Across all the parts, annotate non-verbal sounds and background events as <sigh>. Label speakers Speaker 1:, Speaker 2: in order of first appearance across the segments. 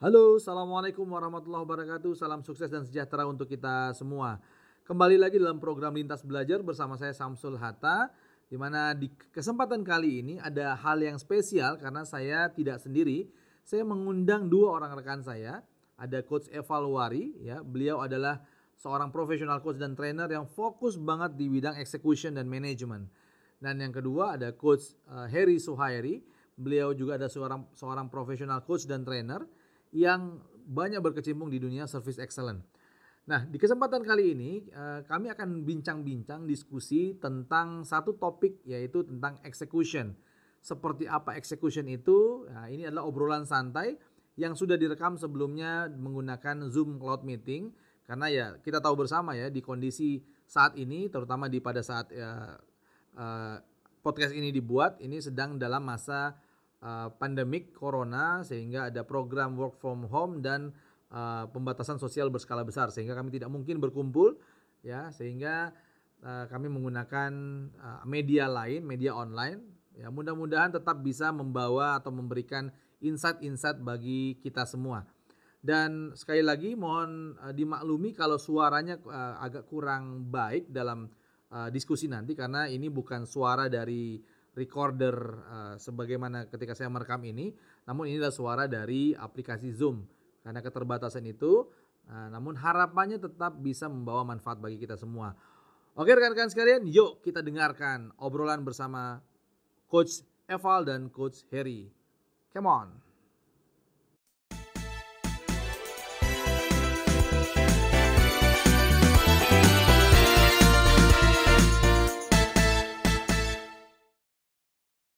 Speaker 1: Halo, Assalamualaikum warahmatullahi wabarakatuh. Salam sukses dan sejahtera untuk kita semua. Kembali lagi dalam program Lintas Belajar bersama saya Samsul Hatta. Di mana di kesempatan kali ini ada hal yang spesial karena saya tidak sendiri. Saya mengundang dua orang rekan saya. Ada Coach Evaluari, ya. Beliau adalah seorang profesional coach dan trainer yang fokus banget di bidang execution dan management. Dan yang kedua ada Coach Harry Suhairi. Beliau juga ada seorang seorang profesional coach dan trainer yang banyak berkecimpung di dunia service excellent. Nah, di kesempatan kali ini uh, kami akan bincang-bincang diskusi tentang satu topik yaitu tentang execution. Seperti apa execution itu? Nah, ini adalah obrolan santai yang sudah direkam sebelumnya menggunakan Zoom Cloud Meeting karena ya kita tahu bersama ya di kondisi saat ini terutama di pada saat uh, uh, podcast ini dibuat ini sedang dalam masa uh, pandemik corona sehingga ada program work from home dan uh, pembatasan sosial berskala besar sehingga kami tidak mungkin berkumpul ya. Sehingga uh, kami menggunakan uh, media lain media online ya. Mudah-mudahan tetap bisa membawa atau memberikan insight-insight bagi kita semua. Dan sekali lagi mohon uh, dimaklumi kalau suaranya uh, agak kurang baik dalam uh, diskusi nanti karena ini bukan suara dari recorder uh, sebagaimana ketika saya merekam ini, namun ini adalah suara dari aplikasi Zoom. Karena keterbatasan itu, uh, namun harapannya tetap bisa membawa manfaat bagi kita semua. Oke rekan-rekan sekalian, yuk kita dengarkan obrolan bersama Coach Eval dan Coach Harry. Come on.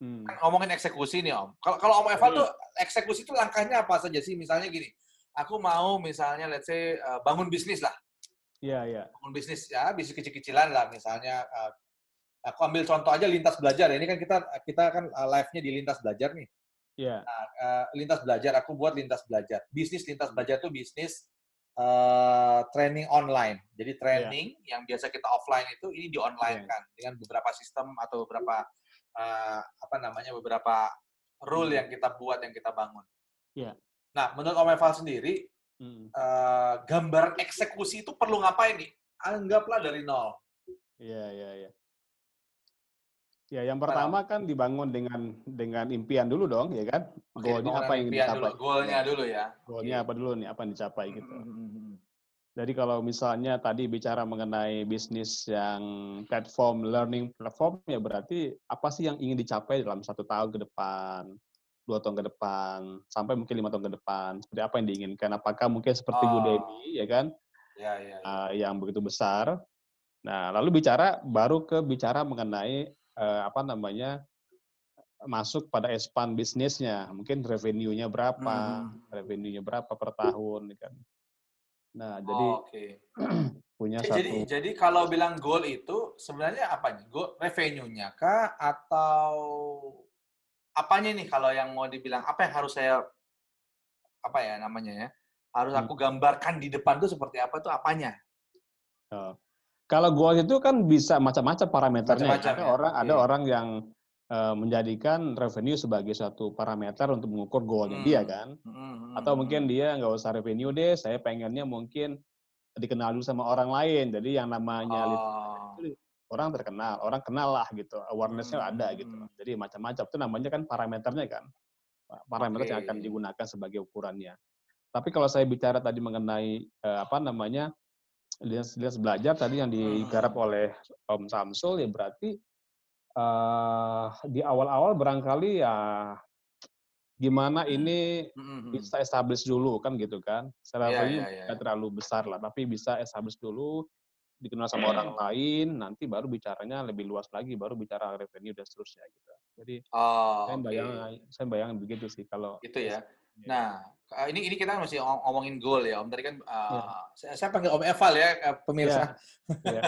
Speaker 2: Hmm. Kan ngomongin eksekusi nih Om. Kalau kalau Om Eva hmm. tuh eksekusi itu langkahnya apa saja sih? Misalnya gini, aku mau misalnya let's say uh, bangun bisnis lah.
Speaker 1: Iya, yeah, iya. Yeah.
Speaker 2: Bangun bisnis ya, bisnis kecil-kecilan lah misalnya uh, aku ambil contoh aja lintas belajar. Ini kan kita kita kan uh, live-nya di lintas belajar nih.
Speaker 1: Iya. Yeah.
Speaker 2: Nah, uh, lintas belajar aku buat lintas belajar. Bisnis lintas belajar tuh bisnis uh, training online. Jadi training yeah. yang biasa kita offline itu ini di online yeah. kan dengan beberapa sistem atau beberapa uh, apa namanya beberapa rule hmm. yang kita buat yang kita bangun.
Speaker 1: Yeah.
Speaker 2: Nah, menurut Om Eval sendiri, hmm. uh, gambaran eksekusi itu perlu ngapain nih? Anggaplah dari nol.
Speaker 1: Iya, iya, iya. Ya, yang pertama kan dibangun dengan dengan impian dulu dong, ya kan?
Speaker 2: Goalnya apa yang dicapai? Goalnya dulu ya.
Speaker 1: Goalnya apa dulu nih? Apa yang dicapai gitu? Hmm. Hmm, hmm jadi kalau misalnya tadi bicara mengenai bisnis yang platform learning platform ya berarti apa sih yang ingin dicapai dalam satu tahun ke depan, dua tahun ke depan, sampai mungkin lima tahun ke depan. Seperti apa yang diinginkan? Apakah mungkin seperti oh. Udemy ya kan?
Speaker 2: Ya, ya, ya.
Speaker 1: Uh, yang begitu besar. Nah lalu bicara baru ke bicara mengenai uh, apa namanya masuk pada expand bisnisnya, mungkin revenue-nya berapa, hmm. revenue-nya berapa per tahun, ya kan?
Speaker 2: Nah, jadi oh, okay. <clears throat> punya jadi, satu. Jadi, jadi kalau bilang goal itu sebenarnya apa nih? Goal revenue-nya kah atau apanya nih kalau yang mau dibilang apa yang harus saya apa ya namanya ya? Harus aku hmm. gambarkan di depan tuh seperti apa tuh apanya?
Speaker 1: Oh. Kalau goal itu kan bisa macam-macam parameternya. Macam -macam, ada ya? orang ada orang yang menjadikan revenue sebagai suatu parameter untuk mengukur goalnya hmm. dia kan. Hmm. Atau mungkin dia nggak usah revenue deh, saya pengennya mungkin dikenal dulu sama orang lain. Jadi yang namanya oh. orang terkenal, orang kenal lah gitu, awarenessnya hmm. ada gitu. Jadi macam-macam itu namanya kan parameternya kan, parameter okay. yang akan digunakan sebagai ukurannya. Tapi kalau saya bicara tadi mengenai eh, apa namanya lihat belajar tadi yang digarap oleh Om Samsul ya berarti uh, di awal-awal barangkali ya gimana hmm. ini mm-hmm. bisa establish dulu kan gitu kan. Secara yeah, yeah, yeah. terlalu besar lah, tapi bisa establish dulu dikenal sama mm. orang lain, nanti baru bicaranya lebih luas lagi, baru bicara revenue dan seterusnya gitu. Jadi oh, saya bayang, okay. saya bayang begitu sih kalau
Speaker 2: itu ya. ya. Nah, ini ini kita masih ngomongin goal ya, Om. Tadi kan uh, ya. saya, saya panggil Om Eval ya, pemirsa. Ya. ya.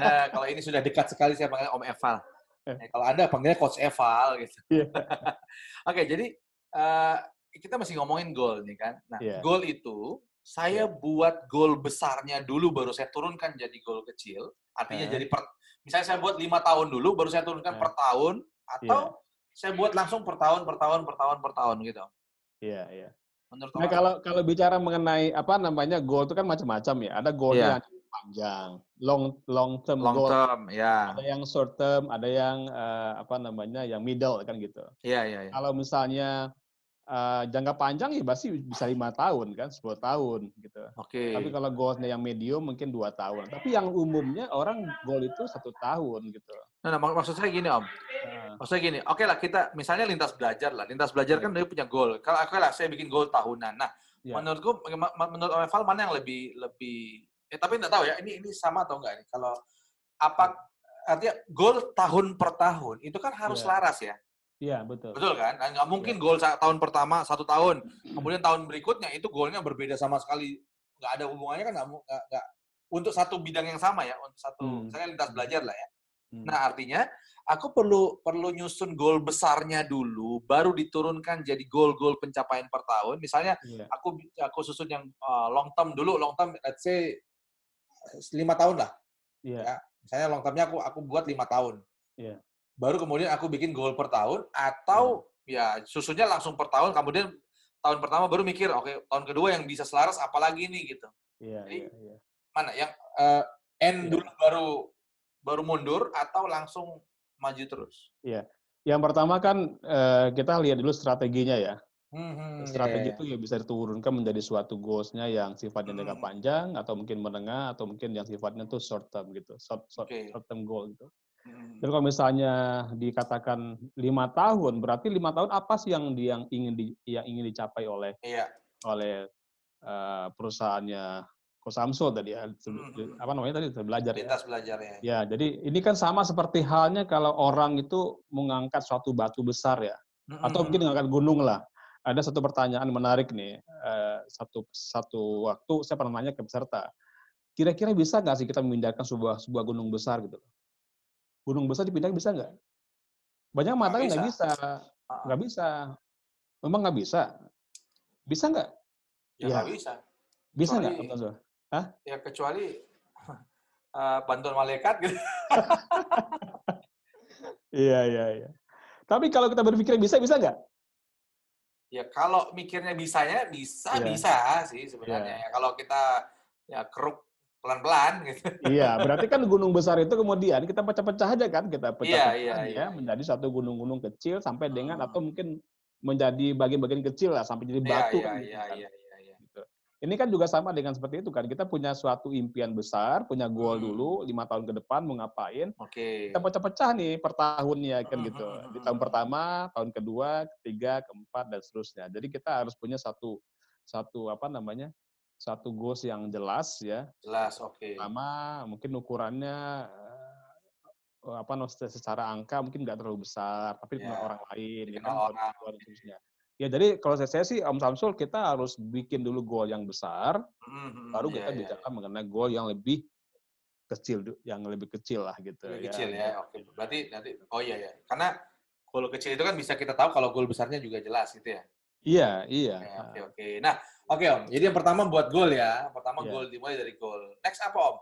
Speaker 2: nah, kalau ini sudah dekat sekali saya panggil Om Eval. Ya, kalau Anda panggilnya Coach Eval gitu. Yeah. <laughs> Oke, okay, jadi uh, kita masih ngomongin goal nih kan. Nah, yeah. goal itu saya yeah. buat goal besarnya dulu baru saya turunkan jadi goal kecil. Artinya yeah. jadi per, misalnya saya buat lima tahun dulu baru saya turunkan yeah. per tahun atau yeah. saya buat langsung per tahun, per tahun, per tahun, per tahun gitu.
Speaker 1: Iya, yeah, iya. Yeah. Menurut nah, kalau kalau bicara mengenai apa namanya goal itu kan macam-macam ya. Ada goal yeah. yang panjang, long long term
Speaker 2: long
Speaker 1: goal.
Speaker 2: term, ya.
Speaker 1: Ada yang short term, ada yang uh, apa namanya yang middle kan gitu.
Speaker 2: Iya, yeah, iya, yeah, yeah.
Speaker 1: Kalau misalnya uh, jangka panjang ya pasti bisa lima tahun kan, 10 tahun gitu.
Speaker 2: Oke. Okay.
Speaker 1: Tapi kalau goalnya yang medium mungkin dua tahun. Tapi yang umumnya orang goal itu satu tahun gitu.
Speaker 2: Nah, nah maksud saya gini om. Nah. Maksudnya gini, oke okay lah kita misalnya lintas belajar lah. Lintas belajar kan dia punya goal. Kalau oke okay lah saya bikin goal tahunan. Nah, ya. menurutku menurut Om Eval mana yang lebih lebih Eh, tapi nggak tahu ya, ini ini sama atau enggak nih? Kalau apa artinya goal tahun per tahun itu kan harus yeah. laras ya?
Speaker 1: Iya betul.
Speaker 2: Betul kan? Nah, nggak mungkin yeah. goal tahun pertama satu tahun, kemudian tahun berikutnya itu goalnya berbeda sama sekali, nggak ada hubungannya kan nggak nggak untuk satu bidang yang sama ya, untuk satu hmm. misalnya lintas belajar lah ya. Hmm. Nah artinya aku perlu perlu nyusun goal besarnya dulu, baru diturunkan jadi goal-goal pencapaian per tahun. Misalnya yeah. aku aku susun yang uh, long term dulu, long term let's say lima tahun lah. Yeah. Ya, misalnya long termnya aku aku buat lima tahun.
Speaker 1: Yeah.
Speaker 2: Baru kemudian aku bikin goal per tahun atau yeah. ya susunya langsung per tahun. Kemudian tahun pertama baru mikir, oke okay, tahun kedua yang bisa selaras apalagi nih gitu.
Speaker 1: Iya. Yeah, yeah,
Speaker 2: Mana yang uh, end yeah. dulu baru baru mundur atau langsung maju terus?
Speaker 1: Iya. Yang pertama kan uh, kita lihat dulu strateginya ya. Hmm, Strategi itu ya bisa diturunkan menjadi suatu goals-nya yang sifatnya jangka hmm. panjang atau mungkin menengah atau mungkin yang sifatnya tuh short term gitu, short short, okay. short term goal gitu. Hmm. Dan kalau misalnya dikatakan lima tahun, berarti lima tahun apa sih yang yang ingin di, yang ingin dicapai oleh
Speaker 2: yeah.
Speaker 1: oleh uh, perusahaannya Ko Samsul tadi ya, hmm. apa namanya tadi belajar
Speaker 2: ya. belajar ya.
Speaker 1: Ya, jadi ini kan sama seperti halnya kalau orang itu mengangkat suatu batu besar ya, hmm. atau mungkin mengangkat gunung lah ada satu pertanyaan menarik nih. Uh, satu satu waktu saya pernah nanya ke peserta, kira-kira bisa nggak sih kita memindahkan sebuah sebuah gunung besar gitu? Gunung besar dipindah bisa nggak? Banyak mata nggak bisa, nggak bisa. Memang nggak bisa. Bisa nggak?
Speaker 2: Ya nggak ya. bisa.
Speaker 1: Bisa nggak, Hah?
Speaker 2: Ya kecuali uh, <laughs> bantuan malaikat gitu. <laughs>
Speaker 1: iya iya iya. Tapi kalau kita berpikir bisa, bisa nggak?
Speaker 2: Ya kalau mikirnya bisanya bisa yeah. bisa sih sebenarnya. Yeah. Ya, kalau kita ya keruk pelan-pelan gitu.
Speaker 1: Iya, <laughs> berarti kan gunung besar itu kemudian kita pecah-pecah aja kan, kita pecah-pecah yeah, yeah, ya yeah, menjadi satu gunung-gunung kecil sampai dengan hmm. atau mungkin menjadi bagian-bagian kecil lah sampai jadi iya, batu
Speaker 2: yeah, kan. Iya, iya, iya.
Speaker 1: Ini kan juga sama dengan seperti itu kan. Kita punya suatu impian besar, punya goal hmm. dulu lima tahun ke depan mau ngapain.
Speaker 2: Oke. Okay.
Speaker 1: Kita pecah-pecah nih per tahunnya kan hmm. gitu. Hmm, Di tahun pertama, tahun kedua, ketiga, keempat dan seterusnya. Jadi kita harus punya satu satu apa namanya? satu goals yang jelas ya.
Speaker 2: Jelas, oke. Okay.
Speaker 1: Pertama, mungkin ukurannya eh, apa secara angka mungkin nggak terlalu besar, tapi yeah. orang lain, ya kan, orang. dan seterusnya. Ya jadi kalau saya, saya sih Om Samsul kita harus bikin dulu gol yang besar, mm-hmm, baru yeah, kita yeah, bicara yeah. mengenai gol yang lebih kecil, yang lebih kecil lah gitu.
Speaker 2: Lebih ya. kecil ya, oke. Berarti nanti, oh iya ya, karena gol kecil itu kan bisa kita tahu kalau gol besarnya juga jelas gitu ya.
Speaker 1: Iya, iya.
Speaker 2: Oke, oke. oke. Nah, oke okay, Om. Jadi yang pertama buat gol ya. Pertama yeah. gol dimulai dari gol. Next apa Om?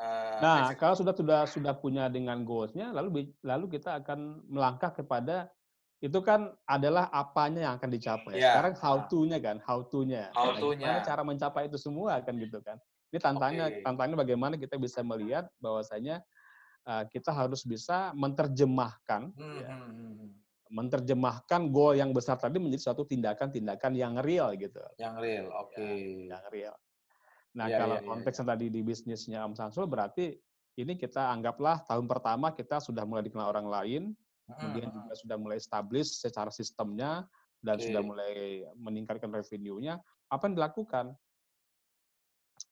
Speaker 1: Uh, nah, next. kalau sudah sudah sudah punya dengan goalsnya, lalu lalu kita akan melangkah kepada itu kan adalah apanya yang akan dicapai. Yeah. Sekarang how to-nya kan, how to-nya.
Speaker 2: How to-nya.
Speaker 1: cara mencapai itu semua kan gitu kan. Ini tantangannya okay. tantangannya bagaimana kita bisa melihat bahwasanya uh, kita harus bisa menerjemahkan hmm. ya, hmm, hmm, hmm. menerjemahkan goal yang besar tadi menjadi suatu tindakan-tindakan yang real gitu.
Speaker 2: Yang real, oke. Okay.
Speaker 1: Ya, yang real. Nah, ya, kalau ya, konteks ya. yang tadi di bisnisnya Om Samsul berarti ini kita anggaplah tahun pertama kita sudah mulai dikenal orang lain, kemudian juga sudah mulai establish secara sistemnya dan okay. sudah mulai meningkatkan revenue-nya, apa yang dilakukan?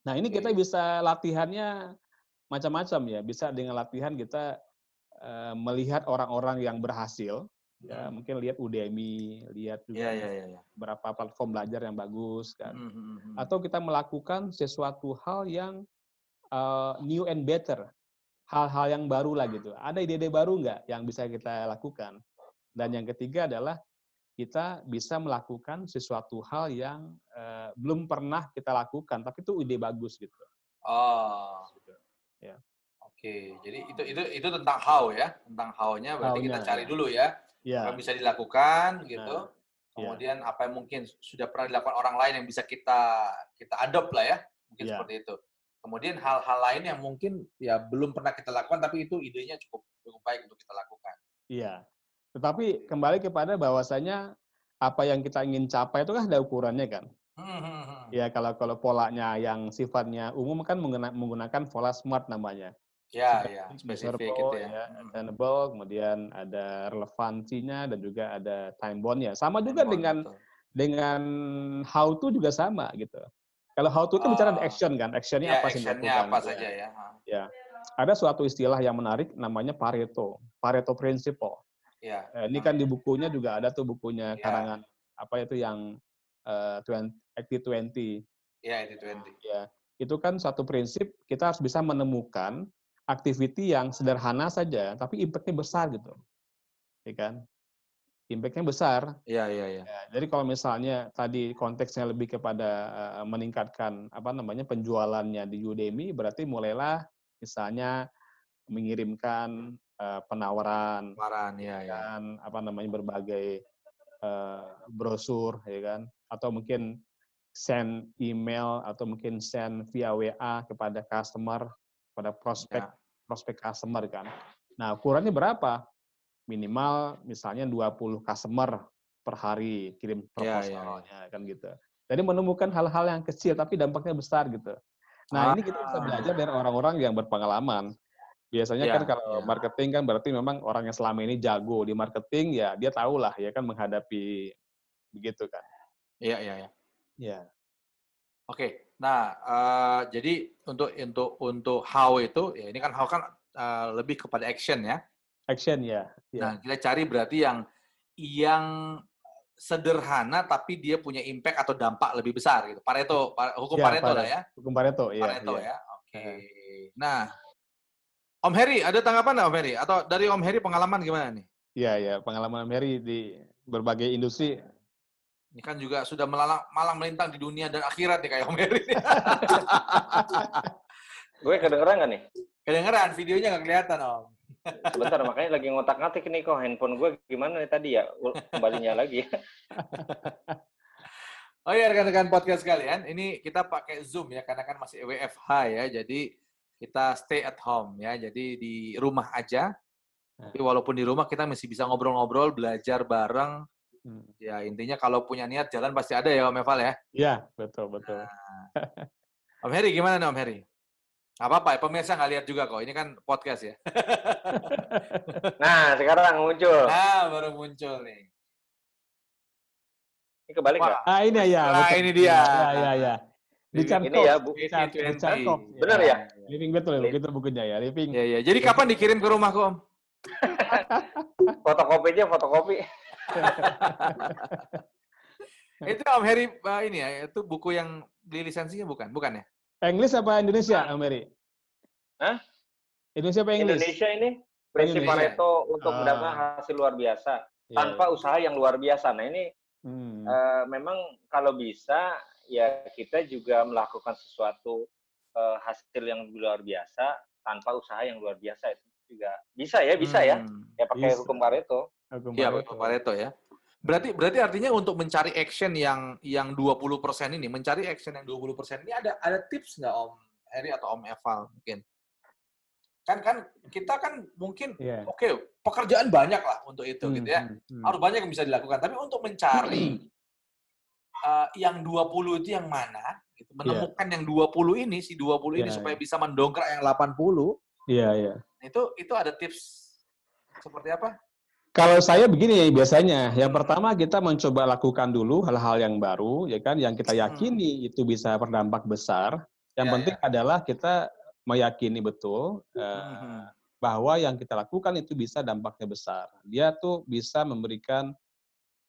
Speaker 1: Nah, ini okay. kita bisa latihannya macam-macam ya. Bisa dengan latihan kita uh, melihat orang-orang yang berhasil, ya mungkin lihat Udemy, lihat juga yeah, yeah, yeah, yeah. berapa platform belajar yang bagus kan. Mm -hmm. Atau kita melakukan sesuatu hal yang uh, new and better hal-hal yang baru lah gitu. Ada ide-ide baru nggak yang bisa kita lakukan? Dan yang ketiga adalah kita bisa melakukan sesuatu hal yang uh, belum pernah kita lakukan, tapi itu ide bagus gitu.
Speaker 2: Oh, gitu. ya. Oke, jadi itu itu itu tentang how ya, tentang how-nya berarti how kita cari ya. dulu ya. Ya. Apa bisa dilakukan gitu. Nah. kemudian yeah. apa yang mungkin sudah pernah dilakukan orang lain yang bisa kita kita adopt lah ya, mungkin yeah. seperti itu. Kemudian hal-hal lain yang mungkin ya belum pernah kita lakukan tapi itu idenya cukup cukup baik untuk kita lakukan.
Speaker 1: Iya. Tetapi kembali kepada bahwasanya apa yang kita ingin capai itu kan ada ukurannya kan. Hmm, hmm, hmm. Ya kalau kalau polanya yang sifatnya umum kan menggunakan pola smart namanya.
Speaker 2: Ya, ya, spesifik gitu ya. ya
Speaker 1: attainable, kemudian ada relevansinya dan juga ada time bound-nya. Sama juga dengan betul. dengan how to juga sama gitu. Kalau how to itu oh. bicara action kan, actionnya ya, apa sih?
Speaker 2: Actionnya apa saja ya.
Speaker 1: Ya. Ada suatu istilah yang menarik namanya Pareto, Pareto Principle.
Speaker 2: Ya.
Speaker 1: Eh, ini kan di bukunya juga ada tuh bukunya ya. karangan apa itu yang uh, 80-20.
Speaker 2: Ya, 80-20.
Speaker 1: Ya. Itu kan satu prinsip kita harus bisa menemukan activity yang sederhana saja, tapi impact-nya besar gitu. Ya kan? Impact-nya besar.
Speaker 2: Iya, iya, iya.
Speaker 1: Ya, jadi kalau misalnya tadi konteksnya lebih kepada uh, meningkatkan apa namanya penjualannya di Udemy, berarti mulailah misalnya mengirimkan uh, penawaran,
Speaker 2: penawaran ya, ya.
Speaker 1: kan apa namanya berbagai uh, brosur ya kan atau mungkin send email atau mungkin send via WA kepada customer pada prospek ya. prospek customer kan. Nah, ukurannya berapa? Minimal misalnya 20 customer per hari kirim proposalnya ya, ya. kan gitu. Jadi menemukan hal-hal yang kecil tapi dampaknya besar gitu. Nah, ah. ini kita bisa belajar dari orang-orang yang berpengalaman. Biasanya ya, kan kalau ya. marketing kan berarti memang orang yang selama ini jago di marketing ya dia tahu lah ya kan menghadapi begitu kan.
Speaker 2: Iya, iya, iya.
Speaker 1: Ya.
Speaker 2: Oke. Nah, uh, jadi untuk untuk untuk how itu ya ini kan how kan uh, lebih kepada action ya.
Speaker 1: Action ya.
Speaker 2: ya. Nah, kita cari berarti yang yang sederhana tapi dia punya impact atau dampak lebih besar gitu. Pareto, hukum ya, Pareto lah ya.
Speaker 1: Hukum Pareto,
Speaker 2: iya. Pareto ya. ya. Oke. Okay. Nah, Om Heri, ada tanggapan nggak Om Heri? Atau dari Om Heri pengalaman gimana nih?
Speaker 1: Iya, iya. Pengalaman Om Heri di berbagai industri
Speaker 2: ini kan juga sudah melalang, malang melintang di dunia dan akhirat nih kayak Om Heri. <laughs>
Speaker 3: Gue kedengeran nggak nih?
Speaker 2: Kedengeran, videonya nggak kelihatan Om.
Speaker 3: Sebentar, makanya lagi ngotak-ngatik nih kok handphone gue gimana nih tadi ya, kembalinya lagi. <laughs>
Speaker 2: oh iya rekan-rekan podcast kalian, ini kita pakai Zoom ya, karena kan masih WFH ya, jadi kita stay at home ya, jadi di rumah aja. Tapi walaupun di rumah kita masih bisa ngobrol-ngobrol, belajar bareng, Hmm. Ya intinya kalau punya niat jalan pasti ada ya Om Eval ya.
Speaker 1: Iya betul betul.
Speaker 2: Nah. Om Heri gimana nih Om Heri? Apa apa ya pemirsa nggak lihat juga kok. Ini kan podcast ya. <laughs>
Speaker 3: nah sekarang muncul.
Speaker 2: Nah baru muncul nih.
Speaker 3: Ini kebalik nggak?
Speaker 1: Ah ini ya.
Speaker 2: Nah ini dia.
Speaker 1: Ya ya ya.
Speaker 3: Di ini ya bu. Benar ya?
Speaker 1: Living betul ya, begitu bukunya ya. Living.
Speaker 2: Ya ya. Jadi kapan dikirim ke rumahku Om? <laughs>
Speaker 3: fotokopi aja <laughs> fotokopi.
Speaker 2: itu Om Heri uh, ini ya, itu buku yang beli lisensinya bukan? Bukan ya?
Speaker 1: Inggris apa Indonesia, Heri?
Speaker 3: Hah?
Speaker 1: Indonesia apa Inggris?
Speaker 3: Indonesia ini prinsip Pareto untuk ah. mendapatkan hasil luar biasa yeah. tanpa iya. usaha yang luar biasa. Nah ini hmm. uh, memang kalau bisa ya kita juga melakukan sesuatu uh, hasil yang luar biasa tanpa usaha yang luar biasa itu juga bisa ya bisa ya. hmm. ya ya pakai bisa. hukum Pareto
Speaker 2: Iya, betul Pareto ya. Berarti berarti artinya untuk mencari action yang yang 20% ini, mencari action yang 20% ini ada ada tips nggak Om Heri atau Om Eval mungkin? Kan kan kita kan mungkin yeah. oke okay, pekerjaan banyak lah untuk itu hmm, gitu ya. Hmm, hmm. Harus banyak yang bisa dilakukan, tapi untuk mencari uh, yang 20 itu yang mana? Gitu. Iya. Menemukan yeah. yang 20 ini si 20 yeah, ini yeah. supaya bisa mendongkrak yang 80. Iya,
Speaker 1: yeah, iya. Yeah.
Speaker 2: Itu itu ada tips seperti apa?
Speaker 1: Kalau saya begini biasanya, yang pertama kita mencoba lakukan dulu hal-hal yang baru, ya kan, yang kita hmm. yakini itu bisa berdampak besar. Yang ya, penting ya. adalah kita meyakini betul uh, bahwa yang kita lakukan itu bisa dampaknya besar. Dia tuh bisa memberikan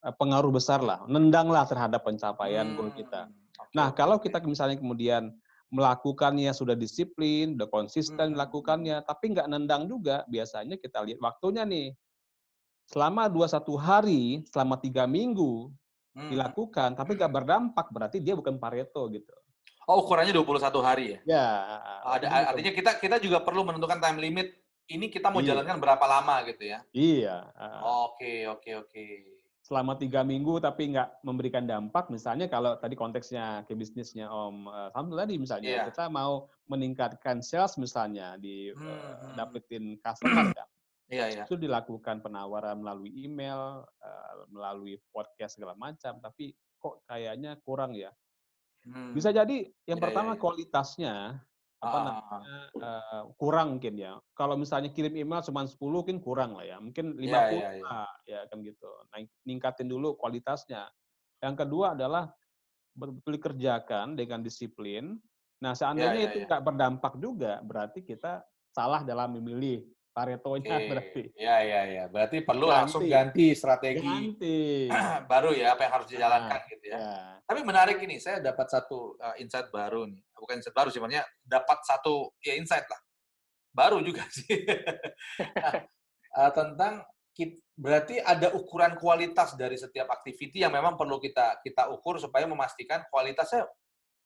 Speaker 1: uh, pengaruh besar lah, nendanglah terhadap pencapaian hmm. goal kita. Nah, kalau kita misalnya kemudian melakukannya sudah disiplin, sudah konsisten hmm. melakukannya, tapi nggak nendang juga, biasanya kita lihat waktunya nih selama dua satu hari, selama tiga minggu hmm. dilakukan, tapi nggak berdampak, berarti dia bukan Pareto gitu.
Speaker 2: Oh, ukurannya 21 hari ya?
Speaker 1: Ya.
Speaker 2: Ada, artinya kita kita juga perlu menentukan time limit. Ini kita mau iya. jalankan berapa lama gitu ya?
Speaker 1: Iya.
Speaker 2: Oke, oke, oke.
Speaker 1: selama tiga minggu tapi nggak memberikan dampak, misalnya kalau tadi konteksnya ke bisnisnya Om uh, Samsul tadi misalnya, yeah. kita mau meningkatkan sales misalnya, di hmm. uh, dapetin customer yeah, yeah. itu dilakukan penawaran melalui email, uh, melalui podcast segala macam, tapi kok kayaknya kurang ya. Hmm. Bisa jadi yang yeah, pertama yeah, yeah. kualitasnya apa ah. namanya uh, kurang mungkin ya. Kalau misalnya kirim email cuma 10 mungkin kurang lah ya. Mungkin 50 yeah, yeah, yeah. ya kan gitu. Nah, ningkatin dulu kualitasnya. Yang kedua adalah betul-betul dikerjakan dengan disiplin. Nah, seandainya yeah, yeah, itu nggak yeah. berdampak juga, berarti kita salah dalam memilih Paretonya okay. berarti.
Speaker 2: Ya, ya, ya. Berarti perlu ganti. langsung ganti strategi ganti. <clears throat> baru ya, apa yang harus dijalankan nah, gitu ya. ya. Tapi menarik ini, saya dapat satu uh, insight baru nih. Bukan insight baru sih, maksudnya dapat satu ya insight lah. Baru juga sih. <laughs> nah, uh, tentang berarti ada ukuran kualitas dari setiap aktiviti yang memang perlu kita kita ukur supaya memastikan kualitasnya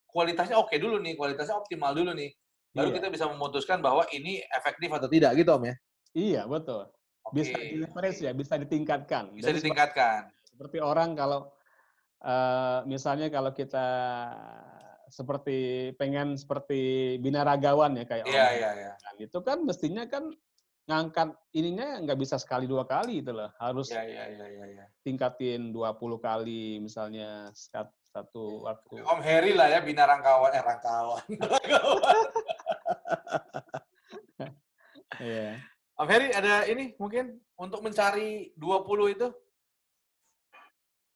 Speaker 2: kualitasnya oke okay dulu nih, kualitasnya optimal dulu nih baru iya. kita bisa memutuskan bahwa ini efektif atau tidak gitu om ya
Speaker 1: iya betul bisa okay. di ya bisa ditingkatkan
Speaker 2: bisa Jadi ditingkatkan
Speaker 1: seperti orang kalau uh, misalnya kalau kita seperti pengen seperti binaragawan ya kayak
Speaker 2: iya, iya, iya.
Speaker 1: Nah, itu kan mestinya kan ngangkat ininya nggak bisa sekali dua kali itu loh harus
Speaker 2: ya, ya, ya, ya, ya.
Speaker 1: tingkatin 20 kali misalnya satu iya. waktu
Speaker 2: Om Heri lah ya bina rangkawan eh rangkawan <laughs>
Speaker 1: Iya.
Speaker 2: Om Heri ada ini mungkin untuk mencari 20 itu?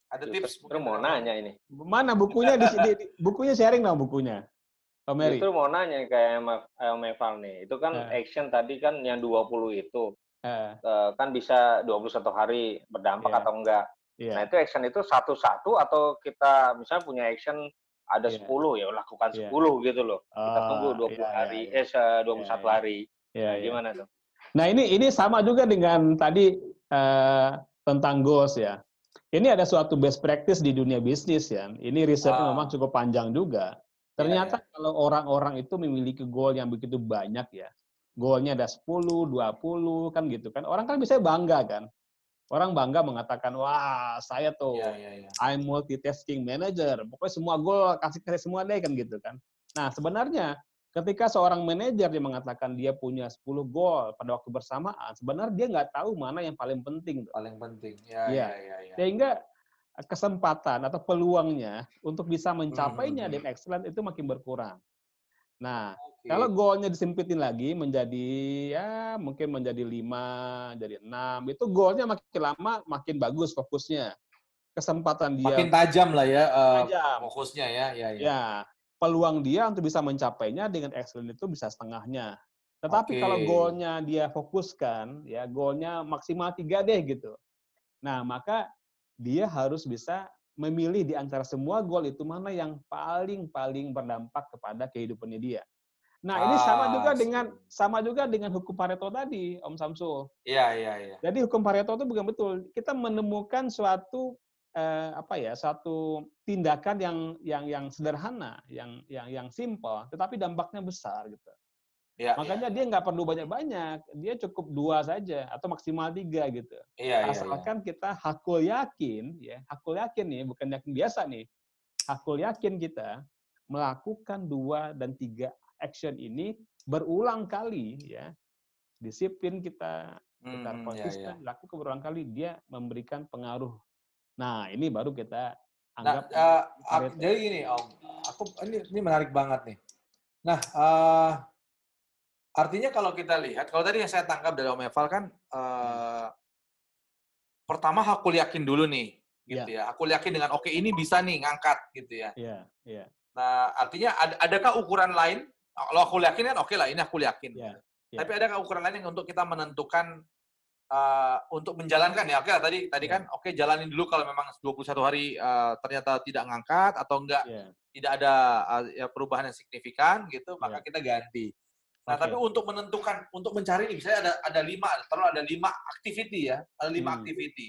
Speaker 2: Ada tips?
Speaker 3: Terus mau nanya ini.
Speaker 1: Mana bukunya di, di, di bukunya sharing dong bukunya.
Speaker 3: Om Heri. Itu mau nanya kayak Om Eval nih. Itu kan uh. action tadi kan yang 20 itu. Uh. Uh, kan bisa 21 hari berdampak yeah. atau enggak. Yeah. Nah, itu action itu satu-satu atau kita misalnya punya action ada yeah. 10 ya lakukan yeah. 10 gitu loh. Kita tunggu 20 yeah, hari yeah, yeah. eh 21 yeah, yeah. hari.
Speaker 1: Yeah, nah, gimana tuh? Nah, ini ini sama juga dengan tadi uh, tentang goals ya. Ini ada suatu best practice di dunia bisnis ya. Ini risetnya ah. memang cukup panjang juga. Ternyata yeah, yeah. kalau orang-orang itu memiliki goal yang begitu banyak ya. Goalnya ada 10, 20 kan gitu kan. Orang kan bisa bangga kan. Orang bangga mengatakan, wah saya tuh yeah, yeah, yeah. I'm multitasking manager. Pokoknya semua goal kasih kasih semua deh kan gitu kan. Nah sebenarnya ketika seorang manajer dia mengatakan dia punya 10 goal pada waktu bersamaan, sebenarnya dia nggak tahu mana yang paling penting.
Speaker 2: Tuh. Paling penting, ya, ya. ya, ya,
Speaker 1: Sehingga kesempatan atau peluangnya untuk bisa mencapainya hmm. dan excellent itu makin berkurang. Nah, okay. kalau goalnya disempitin lagi menjadi ya mungkin menjadi lima, jadi enam, itu goalnya makin lama makin bagus fokusnya. Kesempatan dia
Speaker 2: makin tajam lah ya uh, tajam. fokusnya ya, ya,
Speaker 1: ya. Ya, peluang dia untuk bisa mencapainya dengan excellent itu bisa setengahnya. Tetapi okay. kalau goalnya dia fokuskan, ya goalnya maksimal tiga deh gitu. Nah, maka dia harus bisa memilih di antara semua gol itu mana yang paling-paling berdampak kepada kehidupannya dia. Nah, ini sama ah, juga dengan sama juga dengan hukum Pareto tadi, Om Samsul.
Speaker 2: Iya, iya, iya.
Speaker 1: Jadi hukum Pareto itu bukan betul. Kita menemukan suatu eh, apa ya, satu tindakan yang yang yang sederhana, yang yang yang simple, tetapi dampaknya besar gitu. Ya, Makanya ya. dia nggak perlu banyak-banyak, dia cukup dua saja atau maksimal tiga gitu.
Speaker 2: Ya,
Speaker 1: Asalkan ya, ya. kita hakul yakin, ya hakul yakin nih, bukan yakin biasa nih, hakul yakin kita melakukan dua dan tiga action ini berulang kali, ya disiplin kita, kita hmm, konsisten, ya, ya. lakukan berulang kali, dia memberikan pengaruh. Nah ini baru kita nah, anggap.
Speaker 2: Nah, uh, jadi gini Om, aku ini ini menarik banget nih. Nah. Uh, Artinya kalau kita lihat, kalau tadi yang saya tangkap dari Om Eval kan, uh, pertama aku yakin dulu nih, gitu yeah. ya. Aku yakin dengan oke okay, ini bisa nih ngangkat, gitu ya.
Speaker 1: Iya, yeah. Yeah.
Speaker 2: Nah, artinya ad adakah ukuran lain? Kalau aku yakin kan oke okay lah, ini aku yakin. Yeah. Yeah. Tapi adakah ukuran lain yang untuk kita menentukan uh, untuk menjalankan ya? Oke, okay, tadi tadi yeah. kan oke okay, jalanin dulu kalau memang 21 hari uh, ternyata tidak ngangkat atau enggak yeah. tidak ada uh, ya, perubahan yang signifikan gitu, maka yeah. kita ganti. Nah, okay. tapi untuk menentukan, untuk mencari ini, misalnya ada ada lima, terlalu ada lima activity ya, ada lima hmm. activity.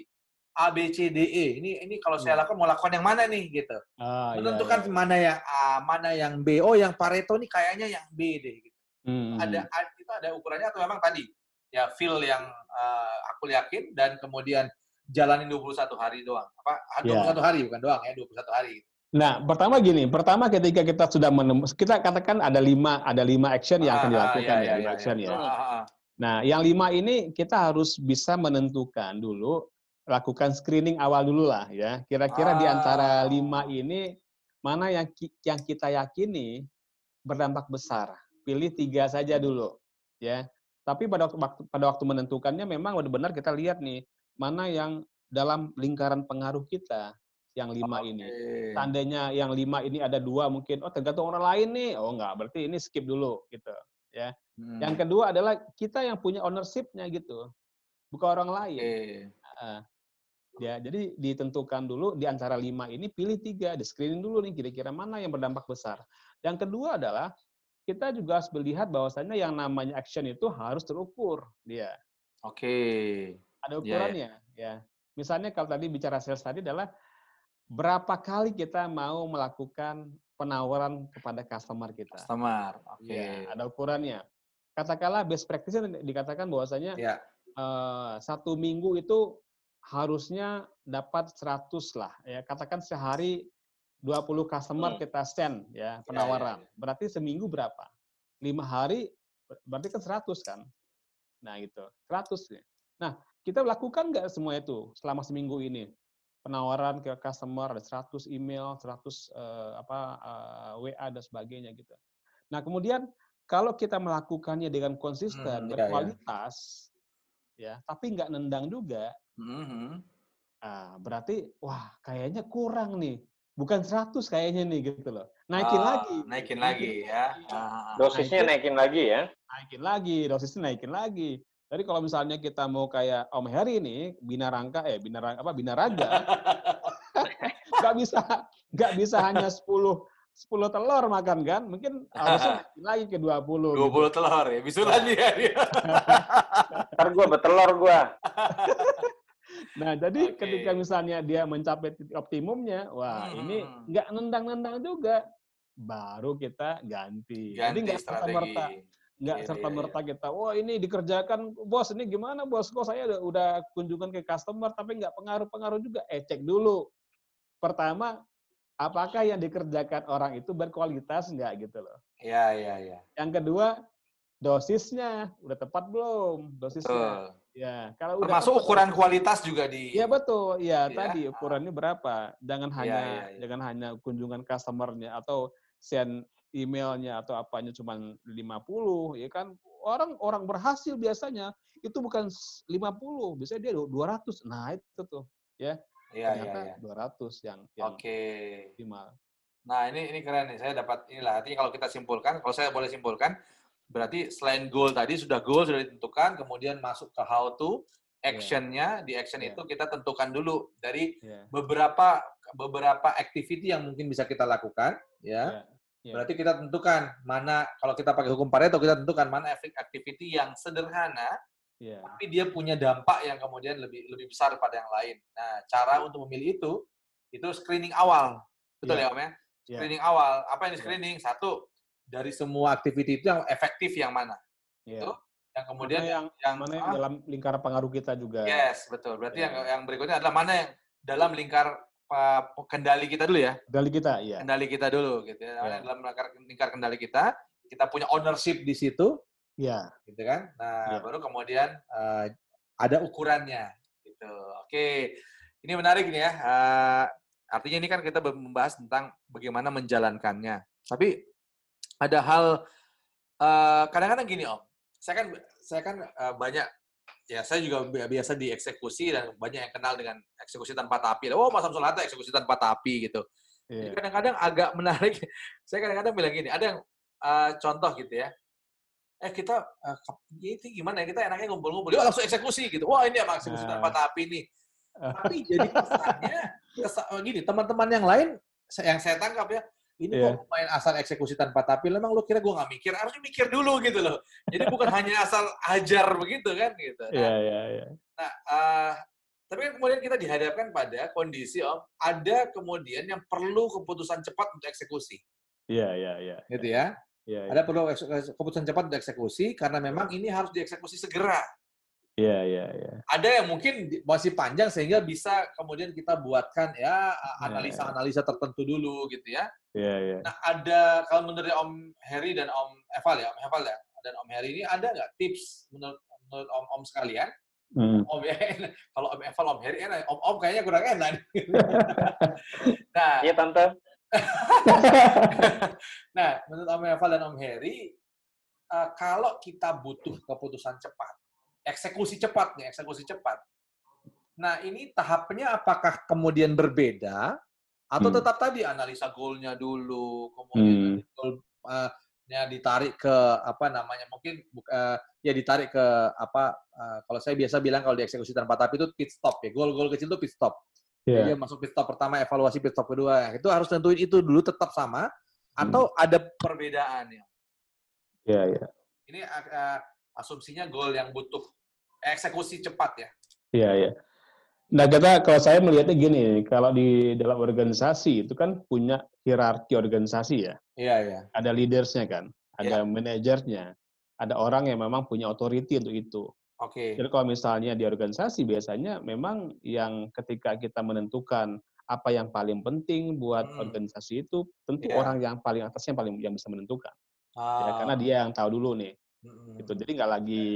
Speaker 2: A, B, C, D, E. Ini ini kalau hmm. saya lakukan mau lakukan yang mana nih gitu. Ah, iya, menentukan iya, iya. mana yang A, mana yang B. Oh, yang Pareto nih kayaknya yang B deh gitu. Hmm. Ada itu ada ukurannya atau memang tadi ya feel yang uh, aku yakin dan kemudian jalanin 21 hari doang. Apa 21 yeah. hari bukan doang ya, 21 hari.
Speaker 1: Nah, pertama gini, pertama ketika kita sudah menemukan, kita katakan ada lima, ada lima action yang akan ah, dilakukan ah, ya, ya, lima ya, action ya. ya. Nah, yang lima ini kita harus bisa menentukan dulu, lakukan screening awal dulu lah ya. Kira-kira ah. di antara lima ini mana yang yang kita yakini berdampak besar. Pilih tiga saja dulu, ya. Tapi pada waktu pada waktu menentukannya memang benar-benar kita lihat nih mana yang dalam lingkaran pengaruh kita yang lima okay. ini. Tandanya yang lima ini ada dua mungkin, oh tergantung orang lain nih. Oh enggak, berarti ini skip dulu gitu. ya. Hmm. Yang kedua adalah kita yang punya ownership-nya gitu, bukan orang lain. Okay. Uh, ya, jadi ditentukan dulu di antara lima ini pilih tiga, di screening dulu nih kira-kira mana yang berdampak besar. Yang kedua adalah kita juga harus melihat bahwasannya yang namanya action itu harus terukur dia.
Speaker 2: Oke. Okay.
Speaker 1: Ada iya, iya. ukurannya yeah, yeah. ya. Misalnya kalau tadi bicara sales tadi adalah berapa kali kita mau melakukan penawaran kepada customer kita.
Speaker 2: Customer, oke.
Speaker 1: Okay. Ya, ada ukurannya. Katakanlah best practice dikatakan bahwasanya ya. uh, satu minggu itu harusnya dapat 100 lah. Ya, katakan sehari 20 customer hmm. kita send ya, ya penawaran. Ya, ya, ya. Berarti seminggu berapa? Lima hari berarti kan 100 kan? Nah itu, 100 ya. Nah, kita lakukan nggak semua itu selama seminggu ini? Penawaran ke customer, ada 100 email, 100 uh, eh, apa uh, eh, WA dan sebagainya gitu. Nah, kemudian kalau kita melakukannya dengan konsisten, hmm, iya, berkualitas, ya, ya tapi nggak nendang juga, hmm. nah, berarti wah kayaknya kurang nih, bukan 100 kayaknya nih gitu loh. Naikin oh, lagi.
Speaker 2: Naikin lagi ya.
Speaker 3: Dosisnya naikin, naikin lagi ya.
Speaker 1: Naikin lagi, dosisnya naikin lagi. Jadi kalau misalnya kita mau kayak Om Heri ini, bina rangka eh bina rangka apa bina raga, <laughs> nggak bisa nggak bisa hanya 10 10 telur makan kan? Mungkin harusnya <laughs> lagi ke 20. 20
Speaker 2: gitu. telur ya, bisulan dia. <laughs>
Speaker 3: Ntar gue betelor gue.
Speaker 1: nah, jadi okay. ketika misalnya dia mencapai titik optimumnya, wah hmm. ini nggak nendang-nendang juga. Baru kita ganti.
Speaker 2: ganti jadi nggak serta-merta
Speaker 1: nggak yeah, serta merta yeah. kita wah ini dikerjakan bos ini gimana bos kok saya udah, udah kunjungan ke customer tapi nggak pengaruh-pengaruh juga eh cek dulu pertama apakah yang dikerjakan orang itu berkualitas nggak gitu loh
Speaker 2: iya iya iya
Speaker 1: yang kedua dosisnya udah tepat belum dosisnya betul. ya kalau udah
Speaker 2: termasuk ukuran kualitas juga di
Speaker 1: ya betul ya, ya. tadi ukurannya berapa jangan iya, hanya ya, ya. jangan hanya kunjungan customernya atau send emailnya atau apanya cuma 50 ya kan orang orang berhasil biasanya itu bukan 50 biasanya dia 200 nah itu tuh ya
Speaker 2: Iya, iya, iya.
Speaker 1: 200 yang, yang
Speaker 2: Oke. Optimal. Nah, ini ini keren nih. Saya dapat inilah. Artinya kalau kita simpulkan, kalau saya boleh simpulkan, berarti selain goal tadi sudah goal sudah ditentukan, kemudian masuk ke how to, iya. actionnya yeah. di action yeah. itu kita tentukan dulu dari yeah. beberapa beberapa activity yang mungkin bisa kita lakukan, ya. Yeah. Yeah. Berarti kita tentukan mana kalau kita pakai hukum Pareto kita tentukan mana efek activity yang sederhana yeah. tapi dia punya dampak yang kemudian lebih lebih besar pada yang lain. Nah, cara untuk memilih itu itu screening awal. Betul yeah. ya, Om ya? Iya. Screening yeah. awal. Apa yang di iya. screening? Yeah. Satu, dari semua activity itu yang efektif yang mana? Yeah. Itu yang kemudian
Speaker 1: mana yang, yang mana yang ah, dalam lingkar pengaruh kita juga.
Speaker 2: Yes, betul. Berarti yeah. yang yang berikutnya adalah mana yang dalam lingkar kendali kita dulu ya.
Speaker 1: Kendali kita, iya.
Speaker 2: Kendali kita dulu gitu ya. ya. Dalam lingkar kendali kita, kita punya ownership di situ.
Speaker 1: Iya.
Speaker 2: Gitu kan? Nah, ya. baru kemudian uh, ada ukurannya gitu. Oke. Ini menarik nih ya. Uh, artinya ini kan kita membahas tentang bagaimana menjalankannya. Tapi ada hal kadang eh, kadang-kadang gini Om. Saya kan saya kan uh, banyak ya saya juga biasa dieksekusi dan banyak yang kenal dengan eksekusi tanpa tapi. Oh, Mas Samsul Hatta eksekusi tanpa tapi gitu. Yeah. Kadang-kadang agak menarik. <laughs> Saya kadang-kadang bilang gini, ada yang uh, contoh gitu ya. Eh kita uh, itu gimana ya? Kita enaknya ngumpul-ngumpul. Yuk langsung eksekusi gitu. Wah, ini emang eksekusi uh. tanpa tapi nih. <laughs> Tapi jadi kesannya kesan, gini, teman-teman yang lain yang saya tangkap ya, ini yeah. kok main asal eksekusi tanpa tapi memang lu kira gue nggak mikir harusnya mikir dulu gitu loh jadi bukan hanya asal ajar begitu kan gitu
Speaker 1: nah, yeah, yeah, yeah.
Speaker 2: nah uh, tapi kan kemudian kita dihadapkan pada kondisi om ada kemudian yang perlu keputusan cepat untuk eksekusi
Speaker 1: iya yeah, iya yeah, iya
Speaker 2: yeah, gitu ya Yeah, yeah. Ada perlu keputusan cepat untuk eksekusi karena memang ini harus dieksekusi segera.
Speaker 1: Iya, iya, iya.
Speaker 2: Ada yang mungkin masih panjang sehingga bisa kemudian kita buatkan ya iya, analisa-analisa tertentu dulu gitu ya.
Speaker 1: Iya, iya.
Speaker 2: Nah, ada kalau menurut Om Heri dan Om Eval ya, Om Eval ya, dan Om Heri ini ada nggak tips menurut, menurut Om Om sekalian? Hmm. Om ya, <laughs> kalau Om Eval, Om Heri enak, Om Om kayaknya kurang enak. <laughs>
Speaker 3: nah, iya tante. <laughs>
Speaker 2: nah, menurut Om Eval dan Om Heri, uh, kalau kita butuh keputusan cepat, eksekusi cepat nih, eksekusi cepat. Nah, ini tahapnya apakah kemudian berbeda atau hmm. tetap tadi analisa goalnya dulu, kemudian hmm. uh, nya ditarik ke apa namanya mungkin uh, ya ditarik ke apa uh, kalau saya biasa bilang kalau di eksekusi tanpa tapi itu pit stop ya gol-gol kecil itu pit stop yeah. dia masuk pit stop pertama evaluasi pit stop kedua itu harus tentuin itu dulu tetap sama atau hmm. ada perbedaan ya
Speaker 1: Iya yeah, iya yeah.
Speaker 2: ini uh, asumsinya gol yang butuh eksekusi cepat ya.
Speaker 1: Iya, iya. Nah, kita kalau saya melihatnya gini, kalau di dalam organisasi itu kan punya hierarki organisasi ya.
Speaker 2: Iya, iya.
Speaker 1: Ada leadersnya kan, ada ya. manajernya, ada orang yang memang punya authority untuk itu.
Speaker 2: Oke. Okay.
Speaker 1: Jadi kalau misalnya di organisasi biasanya memang yang ketika kita menentukan apa yang paling penting buat hmm. organisasi itu tentu yeah. orang yang paling atasnya yang paling yang bisa menentukan. Ah. Ya, karena dia yang tahu dulu nih. Hmm. Gitu. Jadi nggak lagi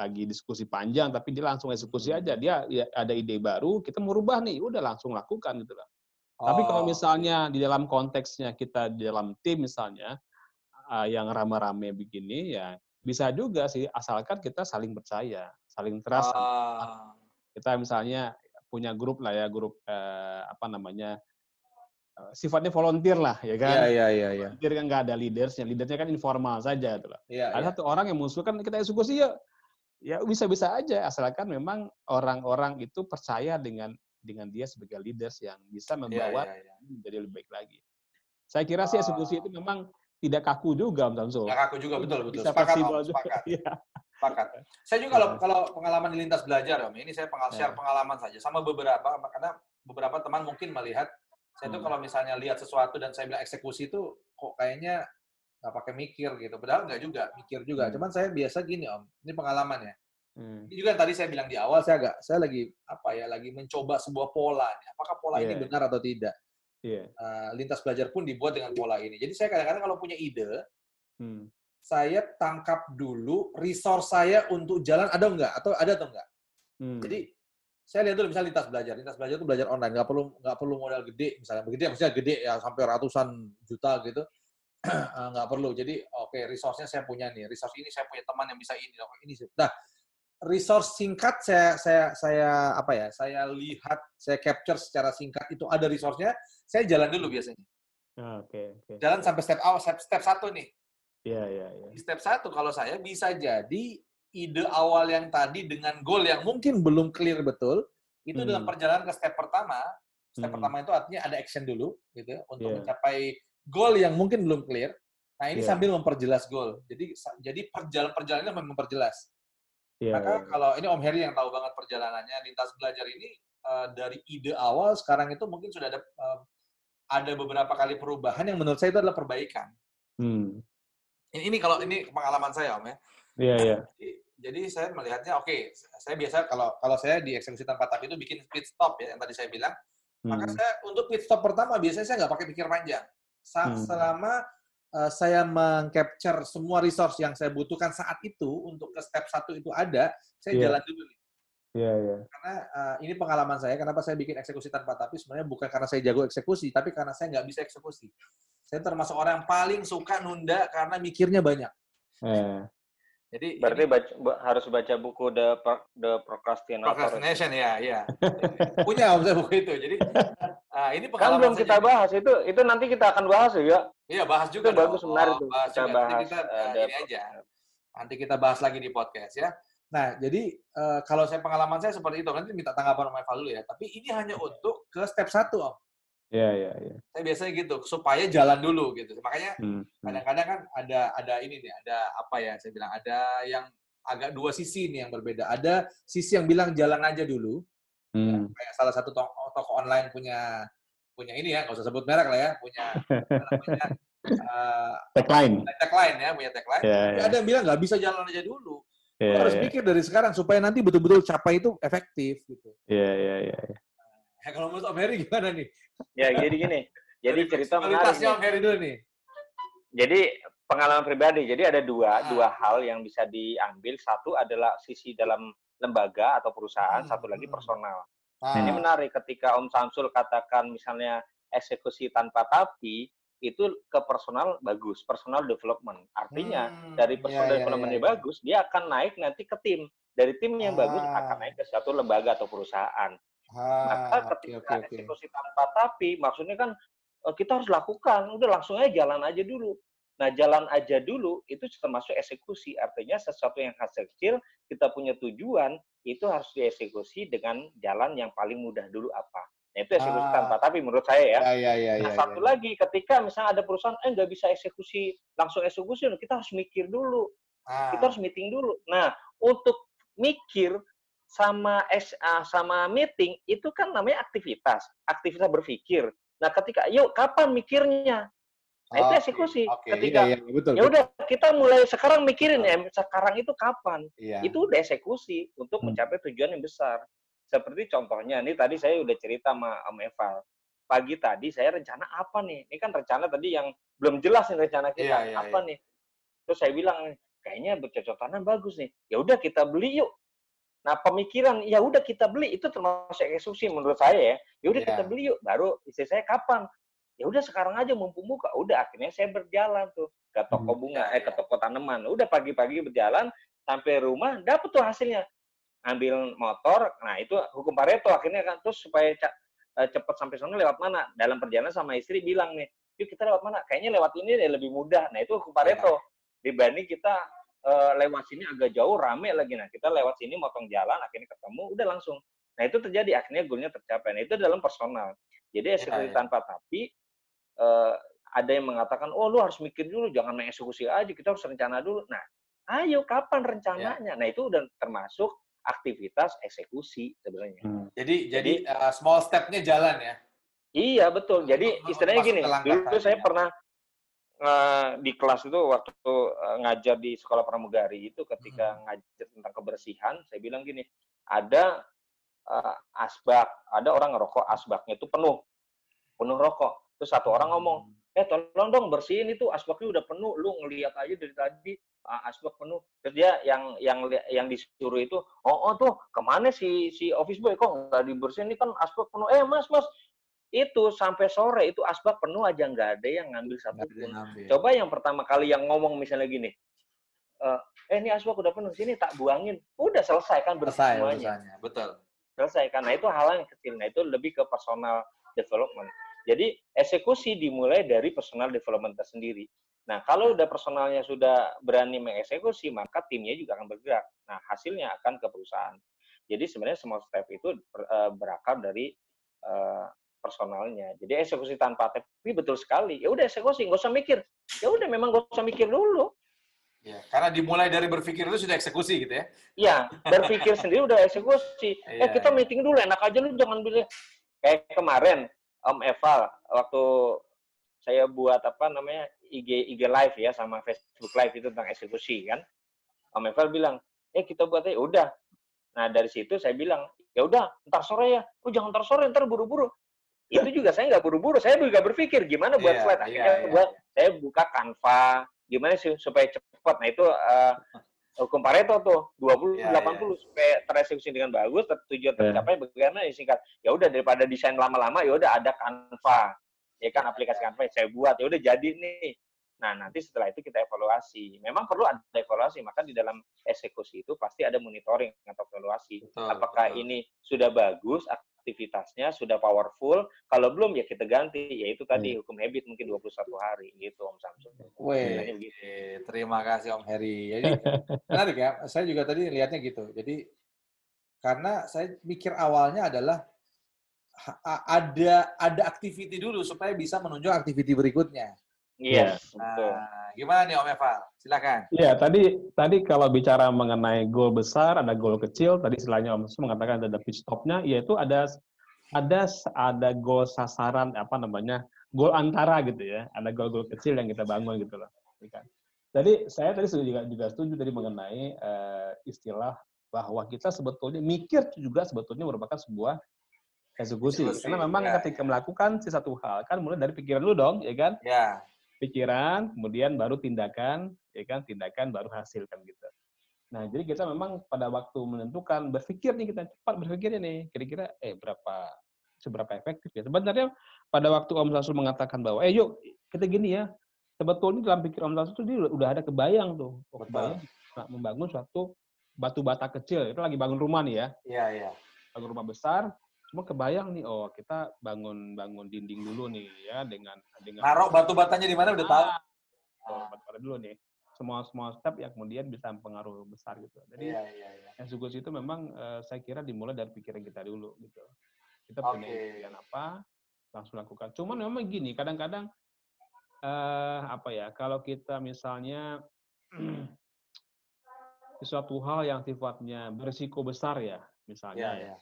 Speaker 1: lagi diskusi panjang tapi dia langsung eksekusi aja dia ya, ada ide baru kita mau rubah nih udah langsung lakukan gitu lah oh. tapi kalau oh. misalnya di dalam konteksnya kita di dalam tim misalnya uh, yang rame-rame begini ya bisa juga sih asalkan kita saling percaya saling trust oh. kita misalnya punya grup lah ya grup uh, apa namanya sifatnya volunteer lah ya kan.
Speaker 2: Iya iya iya. Ya.
Speaker 1: Volunteer kan nggak ada leadersnya, leadersnya kan informal saja gitu lah.
Speaker 2: Ya,
Speaker 1: ada ya. satu orang yang musuh kan kita eksekusi ya ya bisa-bisa aja asalkan memang orang-orang itu percaya dengan dengan dia sebagai leaders yang bisa iya, membawa yeah, yeah, yeah. menjadi lebih baik lagi. Saya kira sih eksekusi itu memang tidak kaku juga, Om Samsul.
Speaker 2: Tidak kaku juga, betul, betul. Bisa sepakat, Om, sepakat. <laughs> ya. sepakat. Saya juga kalau kalau pengalaman di lintas belajar, Om, ini saya pengal share pengalaman saja sama beberapa, karena beberapa teman mungkin melihat, saya itu hmm. kalau misalnya lihat sesuatu dan saya bilang eksekusi itu, kok kayaknya nggak pakai mikir gitu. Padahal nggak juga, mikir juga. Hmm. Cuman saya biasa gini om, ini pengalaman ya. Hmm. Ini juga tadi saya bilang di awal, saya agak, saya lagi apa ya, lagi mencoba sebuah pola. Apakah pola yeah. ini iya. benar atau tidak? Yeah. Iya. Uh, lintas belajar pun dibuat dengan pola ini. Jadi saya kadang-kadang kalau punya ide, hmm. saya tangkap dulu resource saya untuk jalan ada nggak atau ada atau enggak. Hmm. Jadi saya lihat dulu misalnya lintas belajar, lintas belajar itu belajar online, nggak perlu nggak perlu modal gede, misalnya begitu ya, maksudnya gede ya sampai ratusan juta gitu <clears throat> Eh, nggak perlu. Jadi oke okay, resource-nya saya punya nih, resource ini saya punya teman yang bisa ini, ini. Nah, resource singkat saya saya saya apa ya? Saya lihat, saya capture secara singkat itu ada resource-nya, saya jalan dulu biasanya.
Speaker 1: Oke, okay, okay.
Speaker 2: Jalan sampai step awal, step step satu nih.
Speaker 1: Iya, yeah, iya, yeah, iya.
Speaker 2: Yeah. Step satu kalau saya bisa jadi ide awal yang tadi dengan goal yang mungkin belum clear betul, itu hmm. dalam perjalanan ke step pertama. Step hmm. pertama itu artinya ada action dulu, gitu, untuk yeah. mencapai goal yang mungkin belum clear. Nah ini yeah. sambil memperjelas goal. Jadi jadi perjalanan perjalanannya memperjelas. Yeah, Maka yeah. kalau ini Om Heri yang tahu banget perjalanannya lintas belajar ini uh, dari ide awal sekarang itu mungkin sudah ada uh, ada beberapa kali perubahan yang menurut saya itu adalah perbaikan. Hmm. Ini, ini kalau ini pengalaman saya Om ya.
Speaker 1: Iya yeah, iya. Yeah.
Speaker 2: Jadi, jadi saya melihatnya oke, okay, saya biasa kalau kalau saya di eksekusi tanpa tapi itu bikin pit stop ya yang tadi saya bilang. Hmm. Maka saya untuk pit stop pertama biasanya saya nggak pakai pikir panjang hmm. selama uh, saya mengcapture semua resource yang saya butuhkan saat itu untuk ke step satu itu ada, saya yeah. jalan dulu nih.
Speaker 1: Iya, yeah, iya. Yeah.
Speaker 2: Karena uh, ini pengalaman saya, kenapa saya bikin eksekusi tanpa tapi sebenarnya bukan karena saya jago eksekusi, tapi karena saya nggak bisa eksekusi. Saya termasuk orang yang paling suka nunda karena mikirnya banyak.
Speaker 1: Yeah.
Speaker 3: Jadi berarti ini, baca, harus baca buku The The Procrastinator.
Speaker 2: Procrastination ya, ya. <laughs> Punya om saya buku itu. Jadi uh, ini
Speaker 3: pengalaman kan belum kita jadi. bahas itu. Itu nanti kita akan bahas ya.
Speaker 2: Iya, bahas juga.
Speaker 3: Itu bagus benar oh, itu.
Speaker 2: Bahas kita juga. bahas. Nanti kita uh, ini aja. Nanti kita bahas lagi di podcast ya. Nah, jadi uh, kalau saya pengalaman saya seperti itu, nanti minta tanggapan sama Eva dulu ya. Tapi ini hanya untuk ke step satu, Om.
Speaker 1: Iya, iya, iya.
Speaker 2: Saya biasanya gitu, supaya jalan dulu gitu. Makanya hmm, hmm. kadang-kadang kan ada ada ini nih, ada apa ya? Saya bilang ada yang agak dua sisi nih yang berbeda. Ada sisi yang bilang jalan aja dulu. Hmm. Ya, kayak salah satu toko, toko online punya punya ini ya, nggak usah sebut merek lah ya, punya <laughs> punya
Speaker 1: uh, tagline.
Speaker 2: Tagline ya, punya tagline. Yeah, yeah. Ada yang bilang nggak bisa jalan aja dulu.
Speaker 4: Yeah, harus yeah. mikir dari sekarang supaya nanti betul-betul capai itu efektif gitu.
Speaker 1: Iya, iya, iya.
Speaker 4: Ya, <laughs> kalau menurut Om Heri gimana nih?
Speaker 3: Ya, jadi gini. Jadi cerita menarik.
Speaker 4: Om Heri dulu nih.
Speaker 3: Jadi pengalaman pribadi. Jadi ada dua ah. dua hal yang bisa diambil. Satu adalah sisi dalam lembaga atau perusahaan, hmm. satu lagi personal. Ah. Ini menarik ketika Om Samsul katakan misalnya eksekusi tanpa tapi itu ke personal bagus, personal development. Artinya hmm, dari iya, personal yeah, development yeah, yeah. bagus, dia akan naik nanti ke tim. Dari tim yang ah. bagus akan naik ke satu lembaga atau perusahaan. Ah, Maka ketika okay, okay, eksekusi tanpa tapi, maksudnya kan eh, kita harus lakukan, udah langsung aja jalan aja dulu. Nah, jalan aja dulu itu termasuk eksekusi. Artinya sesuatu yang hasil kecil, kita punya tujuan, itu harus dieksekusi dengan jalan yang paling mudah dulu apa. Nah, itu eksekusi ah. tanpa tapi menurut saya ya.
Speaker 4: ya, ya, ya
Speaker 3: nah,
Speaker 4: ya,
Speaker 3: satu
Speaker 4: ya.
Speaker 3: lagi ketika misalnya ada perusahaan eh nggak bisa eksekusi langsung eksekusi, kita harus mikir dulu. Ah. Kita harus meeting dulu. Nah, untuk mikir sama es ah, sama meeting itu kan namanya aktivitas, aktivitas berpikir. Nah, ketika yuk kapan mikirnya? Nah, itu eksekusi. Okay. Ketika iya, iya, betul, ya udah kita mulai sekarang mikirin ya, sekarang itu kapan? Iya. Itu udah eksekusi untuk hmm. mencapai tujuan yang besar. Seperti contohnya, ini tadi saya udah cerita sama Om Eval. Pagi tadi saya rencana apa nih? Ini kan rencana tadi yang belum jelas nih rencana kita. Iya, iya, apa iya. nih? Terus saya bilang, kayaknya bercocok tanam bagus nih. Ya udah kita beli yuk. Nah, pemikiran ya udah kita beli itu termasuk eksekusi menurut saya ya. Ya udah yeah. kita beli yuk. Baru istri saya kapan? Ya udah sekarang aja mumpung buka. Udah akhirnya saya berjalan tuh ke toko hmm. bunga, eh ke toko tanaman. Udah pagi-pagi berjalan sampai rumah dapat tuh hasilnya ambil motor, nah itu hukum Pareto akhirnya kan terus supaya eh, cepat sampai sana lewat mana? Dalam perjalanan sama istri bilang nih, yuk kita lewat mana? Kayaknya lewat ini deh lebih mudah. Nah itu hukum Pareto. Ya. Dibanding kita uh, lewat sini agak jauh, rame lagi. Nah kita lewat sini motong jalan, akhirnya ketemu, udah langsung. Nah itu terjadi, akhirnya goalnya tercapai. Nah itu dalam personal. Jadi eksekusi ya, ya. tanpa tapi, uh, ada yang mengatakan, oh lu harus mikir dulu, jangan main eksekusi aja, kita harus rencana dulu. Nah, ayo kapan rencananya? Ya. Nah itu udah termasuk aktivitas eksekusi sebenarnya. Hmm.
Speaker 4: Jadi jadi, jadi uh, small step-nya jalan ya.
Speaker 3: Iya betul. Jadi istilahnya gini, dulu saya pernah di kelas itu waktu uh, ngajar di sekolah pramugari itu ketika hmm. ngajar tentang kebersihan, saya bilang gini, ada uh, asbak, ada orang ngerokok asbaknya itu penuh, penuh rokok. Terus satu orang ngomong, hmm. eh tolong dong bersihin itu asbaknya udah penuh, lu ngeliat aja dari tadi asbak penuh. Terus dia yang yang yang disuruh itu, oh, oh tuh ke mana si si office boy kok nggak dibersihin ini kan asbak penuh. Eh mas mas itu sampai sore itu asbak penuh aja nggak ada yang ngambil satu pun. Coba yang pertama kali yang ngomong misalnya gini, eh, eh ini asbak udah penuh sini tak buangin, udah selesai kan
Speaker 4: selesai semuanya. Betul.
Speaker 3: Selesai karena itu hal yang kecil. Nah itu lebih ke personal development. Jadi eksekusi dimulai dari personal development tersendiri. Nah, kalau udah personalnya sudah berani mengeksekusi, maka timnya juga akan bergerak. Nah, hasilnya akan ke perusahaan. Jadi sebenarnya semua step itu eh, berakar dari uh, personalnya. Jadi eksekusi tanpa tapi betul sekali. Ya udah eksekusi, nggak usah mikir. Ya udah memang nggak usah mikir dulu.
Speaker 4: Ya, karena dimulai dari berpikir itu sudah eksekusi gitu ya?
Speaker 3: Iya, berpikir sendiri udah eksekusi. eh kita meeting dulu, enak aja lu jangan bilang kayak kemarin Om Eval waktu saya buat apa namanya IG IG live ya sama Facebook live itu tentang eksekusi kan. Om Eval bilang, "Eh kita buat aja udah." Nah, dari situ saya bilang, "Ya udah, ntar sore ya." "Oh, jangan ntar sore, ntar buru-buru." Itu juga saya nggak buru-buru, saya juga berpikir gimana buat yeah, slide. Akhirnya yeah, buat yeah. saya buka Canva, gimana sih supaya cepat. Nah, itu uh, hukum Pareto tuh 20 yeah, 80 yeah. supaya tereksekusi dengan bagus, tujuan tercapai yeah. bagaimana ya singkat. Ya udah daripada desain lama-lama ya udah ada Canva ya kan aplikasi Canva saya buat ya udah jadi nih nah nanti setelah itu kita evaluasi memang perlu ada evaluasi maka di dalam eksekusi itu pasti ada monitoring atau evaluasi betul, apakah betul. ini sudah bagus aktivitasnya sudah powerful kalau belum ya kita ganti yaitu tadi hmm. hukum habit mungkin 21 hari gitu Om Samsul.
Speaker 4: Weh, terima kasih Om Heri. <laughs> Jadi menarik ya. Saya juga tadi lihatnya gitu. Jadi karena saya mikir awalnya adalah ada ada activity dulu supaya bisa menunjuk activity berikutnya.
Speaker 3: Iya. Yes, nah,
Speaker 4: gimana nih Om Eval? Silakan.
Speaker 1: Iya, tadi tadi kalau bicara mengenai goal besar, ada goal kecil. Tadi selainnya Om mengatakan ada pitch stopnya, yaitu ada ada ada goal sasaran apa namanya goal antara gitu ya. Ada goal-goal kecil yang kita bangun gitu loh. Kan. Jadi saya tadi juga juga setuju tadi mengenai uh, istilah bahwa kita sebetulnya mikir juga sebetulnya merupakan sebuah eksekusi. eksekusi Karena memang ya, ketika ya. melakukan sesuatu hal kan mulai dari pikiran dulu dong, ya kan?
Speaker 2: Ya.
Speaker 1: Pikiran, kemudian baru tindakan, ya kan? Tindakan baru hasil kan gitu. Nah, jadi kita memang pada waktu menentukan berpikir nih kita cepat berpikir nih, kira-kira eh berapa seberapa efektif ya. Sebenarnya pada waktu Om Samsul mengatakan bahwa eh yuk kita gini ya, sebetulnya dalam pikiran Om Samsul itu dia udah ada kebayang tuh, oh, kebayang membangun suatu batu bata kecil. Itu lagi bangun rumah nih ya.
Speaker 2: Iya, iya.
Speaker 1: Bangun rumah besar, semua kebayang nih, oh kita bangun bangun dinding dulu nih ya dengan dengan.
Speaker 2: Naruh batu batanya di mana udah tahu.
Speaker 1: Oh, batu bata dulu nih semua semua step yang kemudian bisa mempengaruhi besar gitu. Jadi yeah, yeah, yeah. itu memang uh, saya kira dimulai dari pikiran kita dulu gitu. Kita okay. punya pikiran apa, langsung lakukan. Cuman memang gini, kadang-kadang uh, apa ya, kalau kita misalnya <clears throat> sesuatu hal yang sifatnya berisiko besar ya, misalnya yeah, ya. Yeah.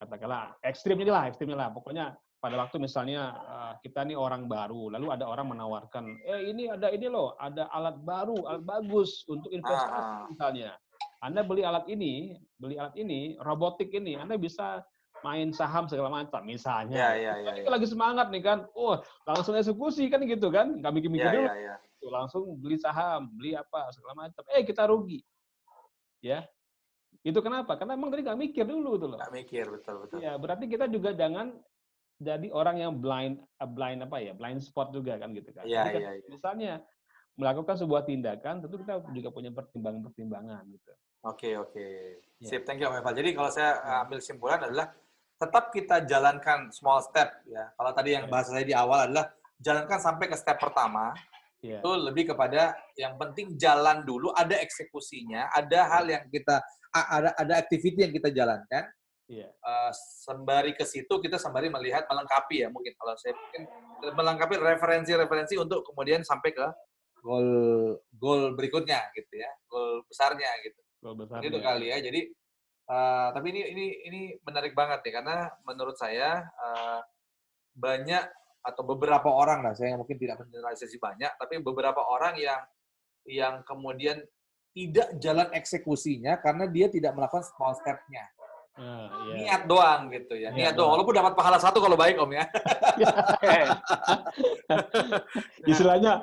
Speaker 1: Katakanlah ekstrimnya lah, ekstrimnya lah. Pokoknya pada waktu misalnya uh, kita nih orang baru, lalu ada orang menawarkan, eh ini ada ini loh, ada alat baru, alat bagus untuk investasi ah. misalnya. Anda beli alat ini, beli alat ini, robotik ini, Anda bisa main saham segala macam misalnya.
Speaker 2: Ya, ya, ya,
Speaker 1: ya. lagi semangat nih kan, oh langsung eksekusi kan gitu kan, nggak mikir-mikir ya, dulu, ya, ya. langsung beli saham, beli apa segala macam. Eh kita rugi, ya. Itu kenapa? Karena emang tadi nggak mikir dulu tuh loh.
Speaker 2: Nggak mikir betul betul.
Speaker 1: Ya berarti kita juga jangan jadi orang yang blind blind apa ya blind spot juga kan gitu kan.
Speaker 2: Iya, iya, iya.
Speaker 1: Misalnya melakukan sebuah tindakan tentu kita juga punya pertimbangan-pertimbangan gitu.
Speaker 2: Oke oke. Ya. Sip, thank you Om Eval. Jadi kalau saya uh, ambil simpulan adalah tetap kita jalankan small step ya. Kalau tadi yang ya. bahasa saya di awal adalah jalankan sampai ke step pertama. Yeah. Itu lebih kepada yang penting jalan dulu, ada eksekusinya, ada hal yang kita ada ada activity yang kita jalankan Yeah. Iya. Uh, sembari ke situ kita sembari melihat melengkapi ya mungkin kalau saya mungkin melengkapi referensi-referensi untuk kemudian sampai ke gol gol berikutnya gitu ya gol besarnya gitu. Gol besarnya. Itu kali ya. Jadi uh, tapi ini ini ini menarik banget ya karena menurut saya uh, banyak atau beberapa orang lah saya mungkin tidak menjelaskan banyak tapi beberapa orang yang yang kemudian tidak jalan eksekusinya karena dia tidak melakukan small step-nya. Uh, yeah. Niat doang gitu ya. Niat, doang. Walaupun dapat pahala satu kalau baik Om ya. <laughs>
Speaker 1: Istilahnya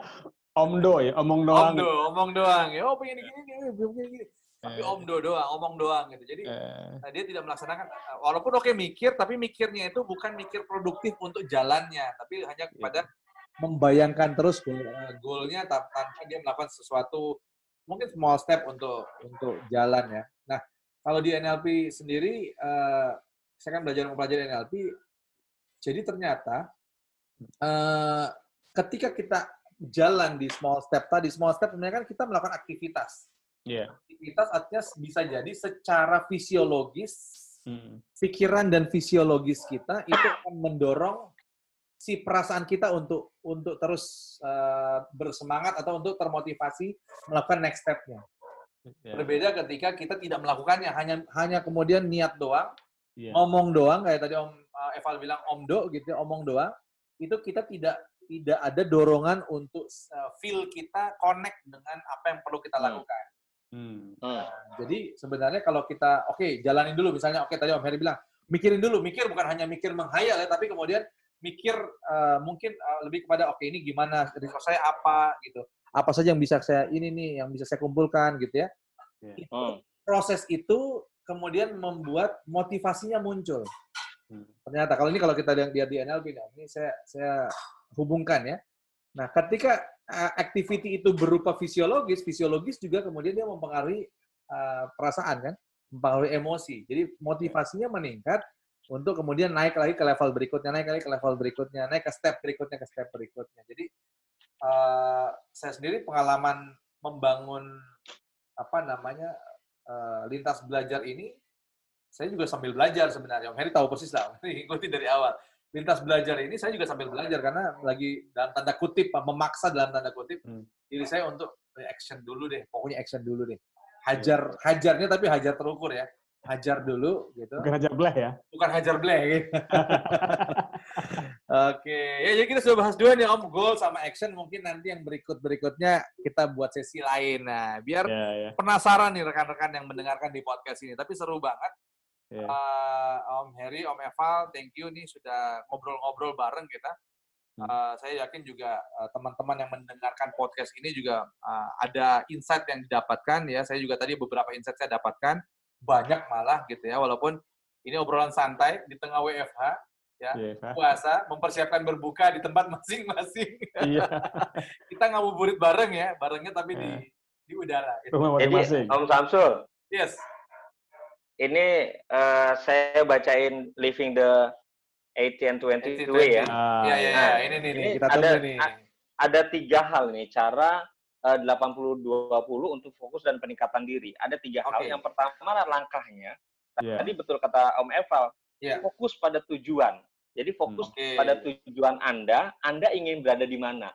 Speaker 1: omdo ya, omong doang.
Speaker 2: Omdo, omong doang ya. Oh pengen gini gini, pengen gini. Tapi eh. omdo doang, omong doang gitu. Jadi eh. nah, dia tidak melaksanakan walaupun oke okay, mikir tapi mikirnya itu bukan mikir produktif untuk jalannya, tapi hanya iya. kepada yeah. membayangkan terus eh, goalnya tanpa dia melakukan sesuatu mungkin small step untuk untuk jalan ya. Nah, kalau di NLP sendiri, uh, saya kan belajar mempelajari NLP, jadi ternyata uh, ketika kita jalan di small step tadi, small step sebenarnya kan kita melakukan aktivitas.
Speaker 1: Yeah.
Speaker 2: Aktivitas artinya bisa jadi secara fisiologis, hmm. pikiran dan fisiologis kita itu akan mendorong si perasaan kita untuk untuk terus uh, bersemangat atau untuk termotivasi melakukan next step-nya. Yeah. Berbeda ketika kita tidak melakukannya, hanya hanya kemudian niat doang, yeah. ngomong doang kayak tadi Om uh, Eval bilang omdo gitu, ya, omong doang, itu kita tidak tidak ada dorongan untuk uh, feel kita connect dengan apa yang perlu kita hmm. lakukan. Hmm. Nah, jadi sebenarnya kalau kita oke okay, jalanin dulu misalnya oke okay, tadi Om Heri bilang mikirin dulu, mikir bukan hanya mikir menghayal ya, tapi kemudian mikir uh, mungkin uh, lebih kepada oke okay, ini gimana resource saya apa gitu apa saja yang bisa saya ini nih yang bisa saya kumpulkan gitu ya. Yeah. Itu, oh. Proses itu kemudian membuat motivasinya muncul. Hmm. Ternyata kalau ini kalau kita lihat di NLP ini saya saya hubungkan ya. Nah, ketika activity itu berupa fisiologis, fisiologis juga kemudian dia mempengaruhi uh, perasaan kan, mempengaruhi emosi. Jadi motivasinya meningkat untuk kemudian naik lagi ke level berikutnya, naik lagi ke level berikutnya, naik ke step berikutnya, ke step berikutnya. Jadi uh, saya sendiri pengalaman membangun apa namanya uh, lintas belajar ini saya juga sambil belajar sebenarnya. Om Heri tahu persis lah, <laughs> ikuti dari awal. Lintas belajar ini saya juga sambil belajar karena lagi dalam tanda kutip, memaksa dalam tanda kutip hmm. diri saya untuk action dulu deh, pokoknya action dulu deh. Hajar, hajarnya tapi hajar terukur ya hajar dulu gitu.
Speaker 1: Bukan hajar bleh ya?
Speaker 2: Bukan hajar bleh gitu. <laughs> <laughs> Oke, ya jadi kita sudah bahas dua nih Om, goal sama action. Mungkin nanti yang berikut-berikutnya kita buat sesi lain. Nah, biar yeah, yeah. penasaran nih rekan-rekan yang mendengarkan di podcast ini. Tapi seru banget. Yeah. Uh, Om Heri, Om Eval, thank you nih sudah ngobrol-ngobrol bareng kita. Uh, saya yakin juga uh, teman-teman yang mendengarkan podcast ini juga uh, ada insight yang didapatkan ya. Saya juga tadi beberapa insight saya dapatkan banyak malah gitu ya. Walaupun ini obrolan santai di tengah WFH ya yeah. puasa mempersiapkan berbuka di tempat <laughs> masing-masing. Iya. <laughs> Kita ngabuburit bareng ya, barengnya tapi yeah. di iya. di udara.
Speaker 3: Gitu. Jadi Om Samsul.
Speaker 2: Yes.
Speaker 3: Ini uh, saya bacain Living the 80 and 20 way ya.
Speaker 2: Ah, iya, iya, nah, ini nih, ini kita
Speaker 3: ada, nih. Ada tiga hal nih, cara uh, 80-20 untuk fokus dan peningkatan diri. Ada tiga okay. hal. Yang pertama langkahnya, yeah. tadi betul kata Om Eval, yeah. fokus pada tujuan. Jadi fokus okay. pada tujuan Anda, Anda ingin berada di mana.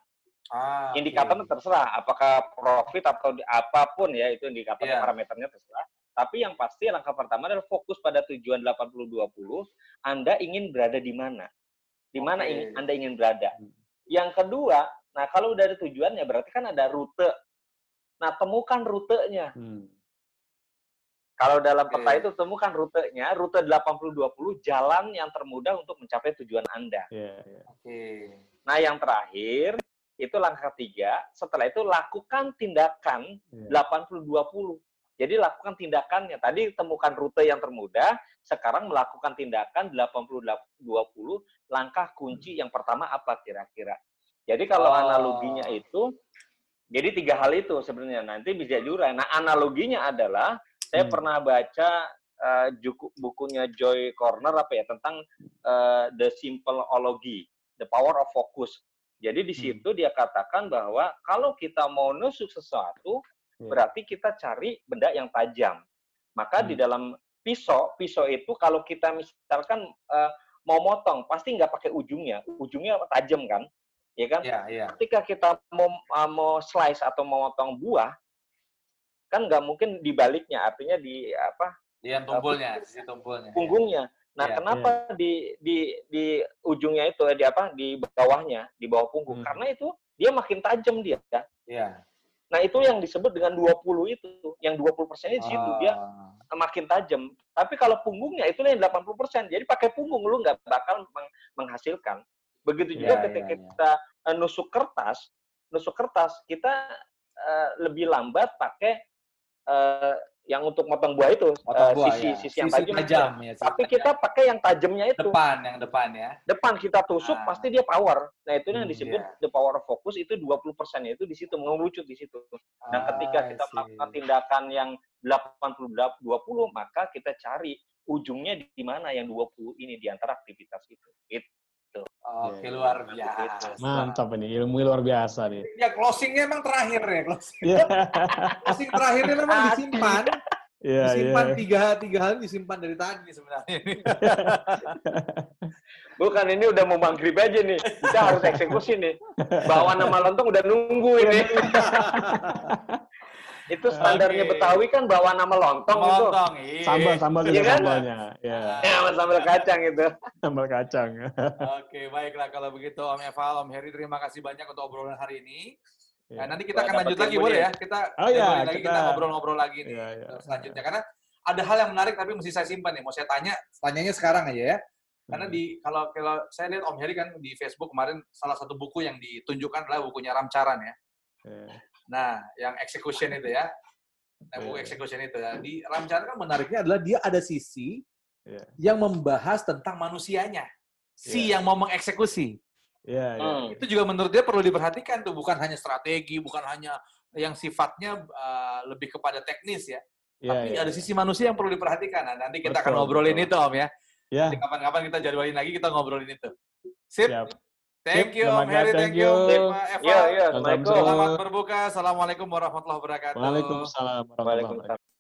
Speaker 3: Ah, indikatornya okay. terserah, apakah profit atau apa pun ya, itu indikator yeah. parameternya terserah. Tapi yang pasti langkah pertama adalah fokus pada tujuan 80-20. Anda ingin berada di mana? Di mana okay. ingin, Anda ingin berada? Hmm. Yang kedua, nah kalau udah ada tujuannya berarti kan ada rute. Nah, temukan rutenya. Hmm. Kalau dalam okay. peta itu temukan rutenya, rute 80-20, jalan yang termudah untuk mencapai tujuan Anda. Yeah, yeah. Oke. Okay. Nah, yang terakhir, itu langkah ketiga. Setelah itu lakukan tindakan yeah. 80-20. Jadi lakukan tindakannya. Tadi temukan rute yang termudah, sekarang melakukan tindakan 80-20, langkah kunci yang pertama apa kira-kira. Jadi kalau oh. analoginya itu, jadi tiga hal itu sebenarnya nanti bisa jurang. Nah analoginya adalah, saya hmm. pernah baca uh, bukunya Joy Corner apa ya tentang uh, The Simpleology, The Power of Focus. Jadi di hmm. situ hmm. dia katakan bahwa kalau kita mau nusuk sesuatu. Berarti kita cari benda yang tajam. Maka hmm. di dalam pisau, pisau itu kalau kita misalkan uh, mau motong, pasti nggak pakai ujungnya, ujungnya tajam kan, ya kan? Ya, ya. Ketika kita mau uh, mau slice atau mau motong buah, kan nggak mungkin dibaliknya, artinya di apa?
Speaker 2: Di yang tumpulnya, uh, di tumpulnya.
Speaker 3: Punggungnya. Nah, ya, kenapa ya. di di di ujungnya itu di apa? Di bawahnya, di bawah punggung? Hmm. Karena itu dia makin tajam dia. Ya.
Speaker 2: ya.
Speaker 3: Nah, itu yang disebut dengan 20 itu. Yang 20 persennya di situ. Dia ah. makin tajam. Tapi kalau punggungnya itu yang 80 persen. Jadi pakai punggung lu nggak bakal menghasilkan. Begitu juga yeah, ketika yeah, yeah. kita uh, nusuk kertas, nusuk kertas kita uh, lebih lambat pakai uh, yang untuk motong buah itu uh, buah, sisi ya. sisi yang sisi tajam, tajam ya, sisi tapi tajam. kita pakai yang tajamnya itu
Speaker 2: depan yang depan ya
Speaker 3: depan kita tusuk ah. pasti dia power nah itu yang hmm, disebut yeah. the power of focus itu 20 persen itu di situ mengerucut di situ nah ah, ketika kita melakukan tindakan yang 80 20 maka kita cari ujungnya di mana yang 20 ini di antara aktivitas itu itu
Speaker 2: Oke, yeah. luar biasa.
Speaker 1: Mantap ini, ilmu luar biasa nih.
Speaker 2: Ya, closingnya emang terakhir ya, closing. Yeah. <laughs> closing terakhirnya memang disimpan. Yeah, disimpan yeah. tiga tiga hal disimpan dari tadi sebenarnya. <laughs>
Speaker 3: Bukan ini udah mau maghrib aja nih, kita harus eksekusi nih. Bawa nama lontong udah nunggu ini. <laughs> itu standarnya okay. Betawi kan bawa nama lontong, lontong
Speaker 1: itu. Iya. Sambal, sambal juga iya kan? sambalnya.
Speaker 3: Ya. ya, sambal kacang itu.
Speaker 1: Sambal kacang.
Speaker 2: Oke, okay, baiklah kalau begitu Om Eval, Om Heri terima kasih banyak untuk obrolan hari ini. Ya. Nah, nanti kita akan lanjut lagi boleh ya? Kita
Speaker 1: oh, ya,
Speaker 2: lagi kita ngobrol-ngobrol lagi nih ya, ya. selanjutnya karena ada hal yang menarik tapi mesti saya simpan nih. Mau saya tanya, tanyanya sekarang aja ya. Karena hmm. di kalau kalau saya lihat Om Heri kan di Facebook kemarin salah satu buku yang ditunjukkan adalah bukunya Ramcaran ya. ya. Nah, yang execution itu ya. Nah, buku iya. execution itu ya. Di Ramchandra kan menariknya adalah dia ada sisi yeah. yang membahas tentang manusianya. Si yeah. yang mau mengeksekusi. Yeah, yeah. Hmm. Itu juga menurut dia perlu diperhatikan tuh, bukan hanya strategi, bukan hanya yang sifatnya uh, lebih kepada teknis ya. Yeah, Tapi yeah, ada yeah. sisi manusia yang perlu diperhatikan. Nah, nanti kita betul, akan ngobrolin betul. itu Om ya. Yeah. Nanti kapan-kapan kita jadwalin lagi kita ngobrolin itu. Sip. Siap. Thank you, Om Heri. Thank you, Eva.
Speaker 3: Ya, ya.
Speaker 2: Selamat berbuka. Assalamualaikum warahmatullahi wabarakatuh.
Speaker 1: Waalaikumsalam warahmatullahi wabarakatuh.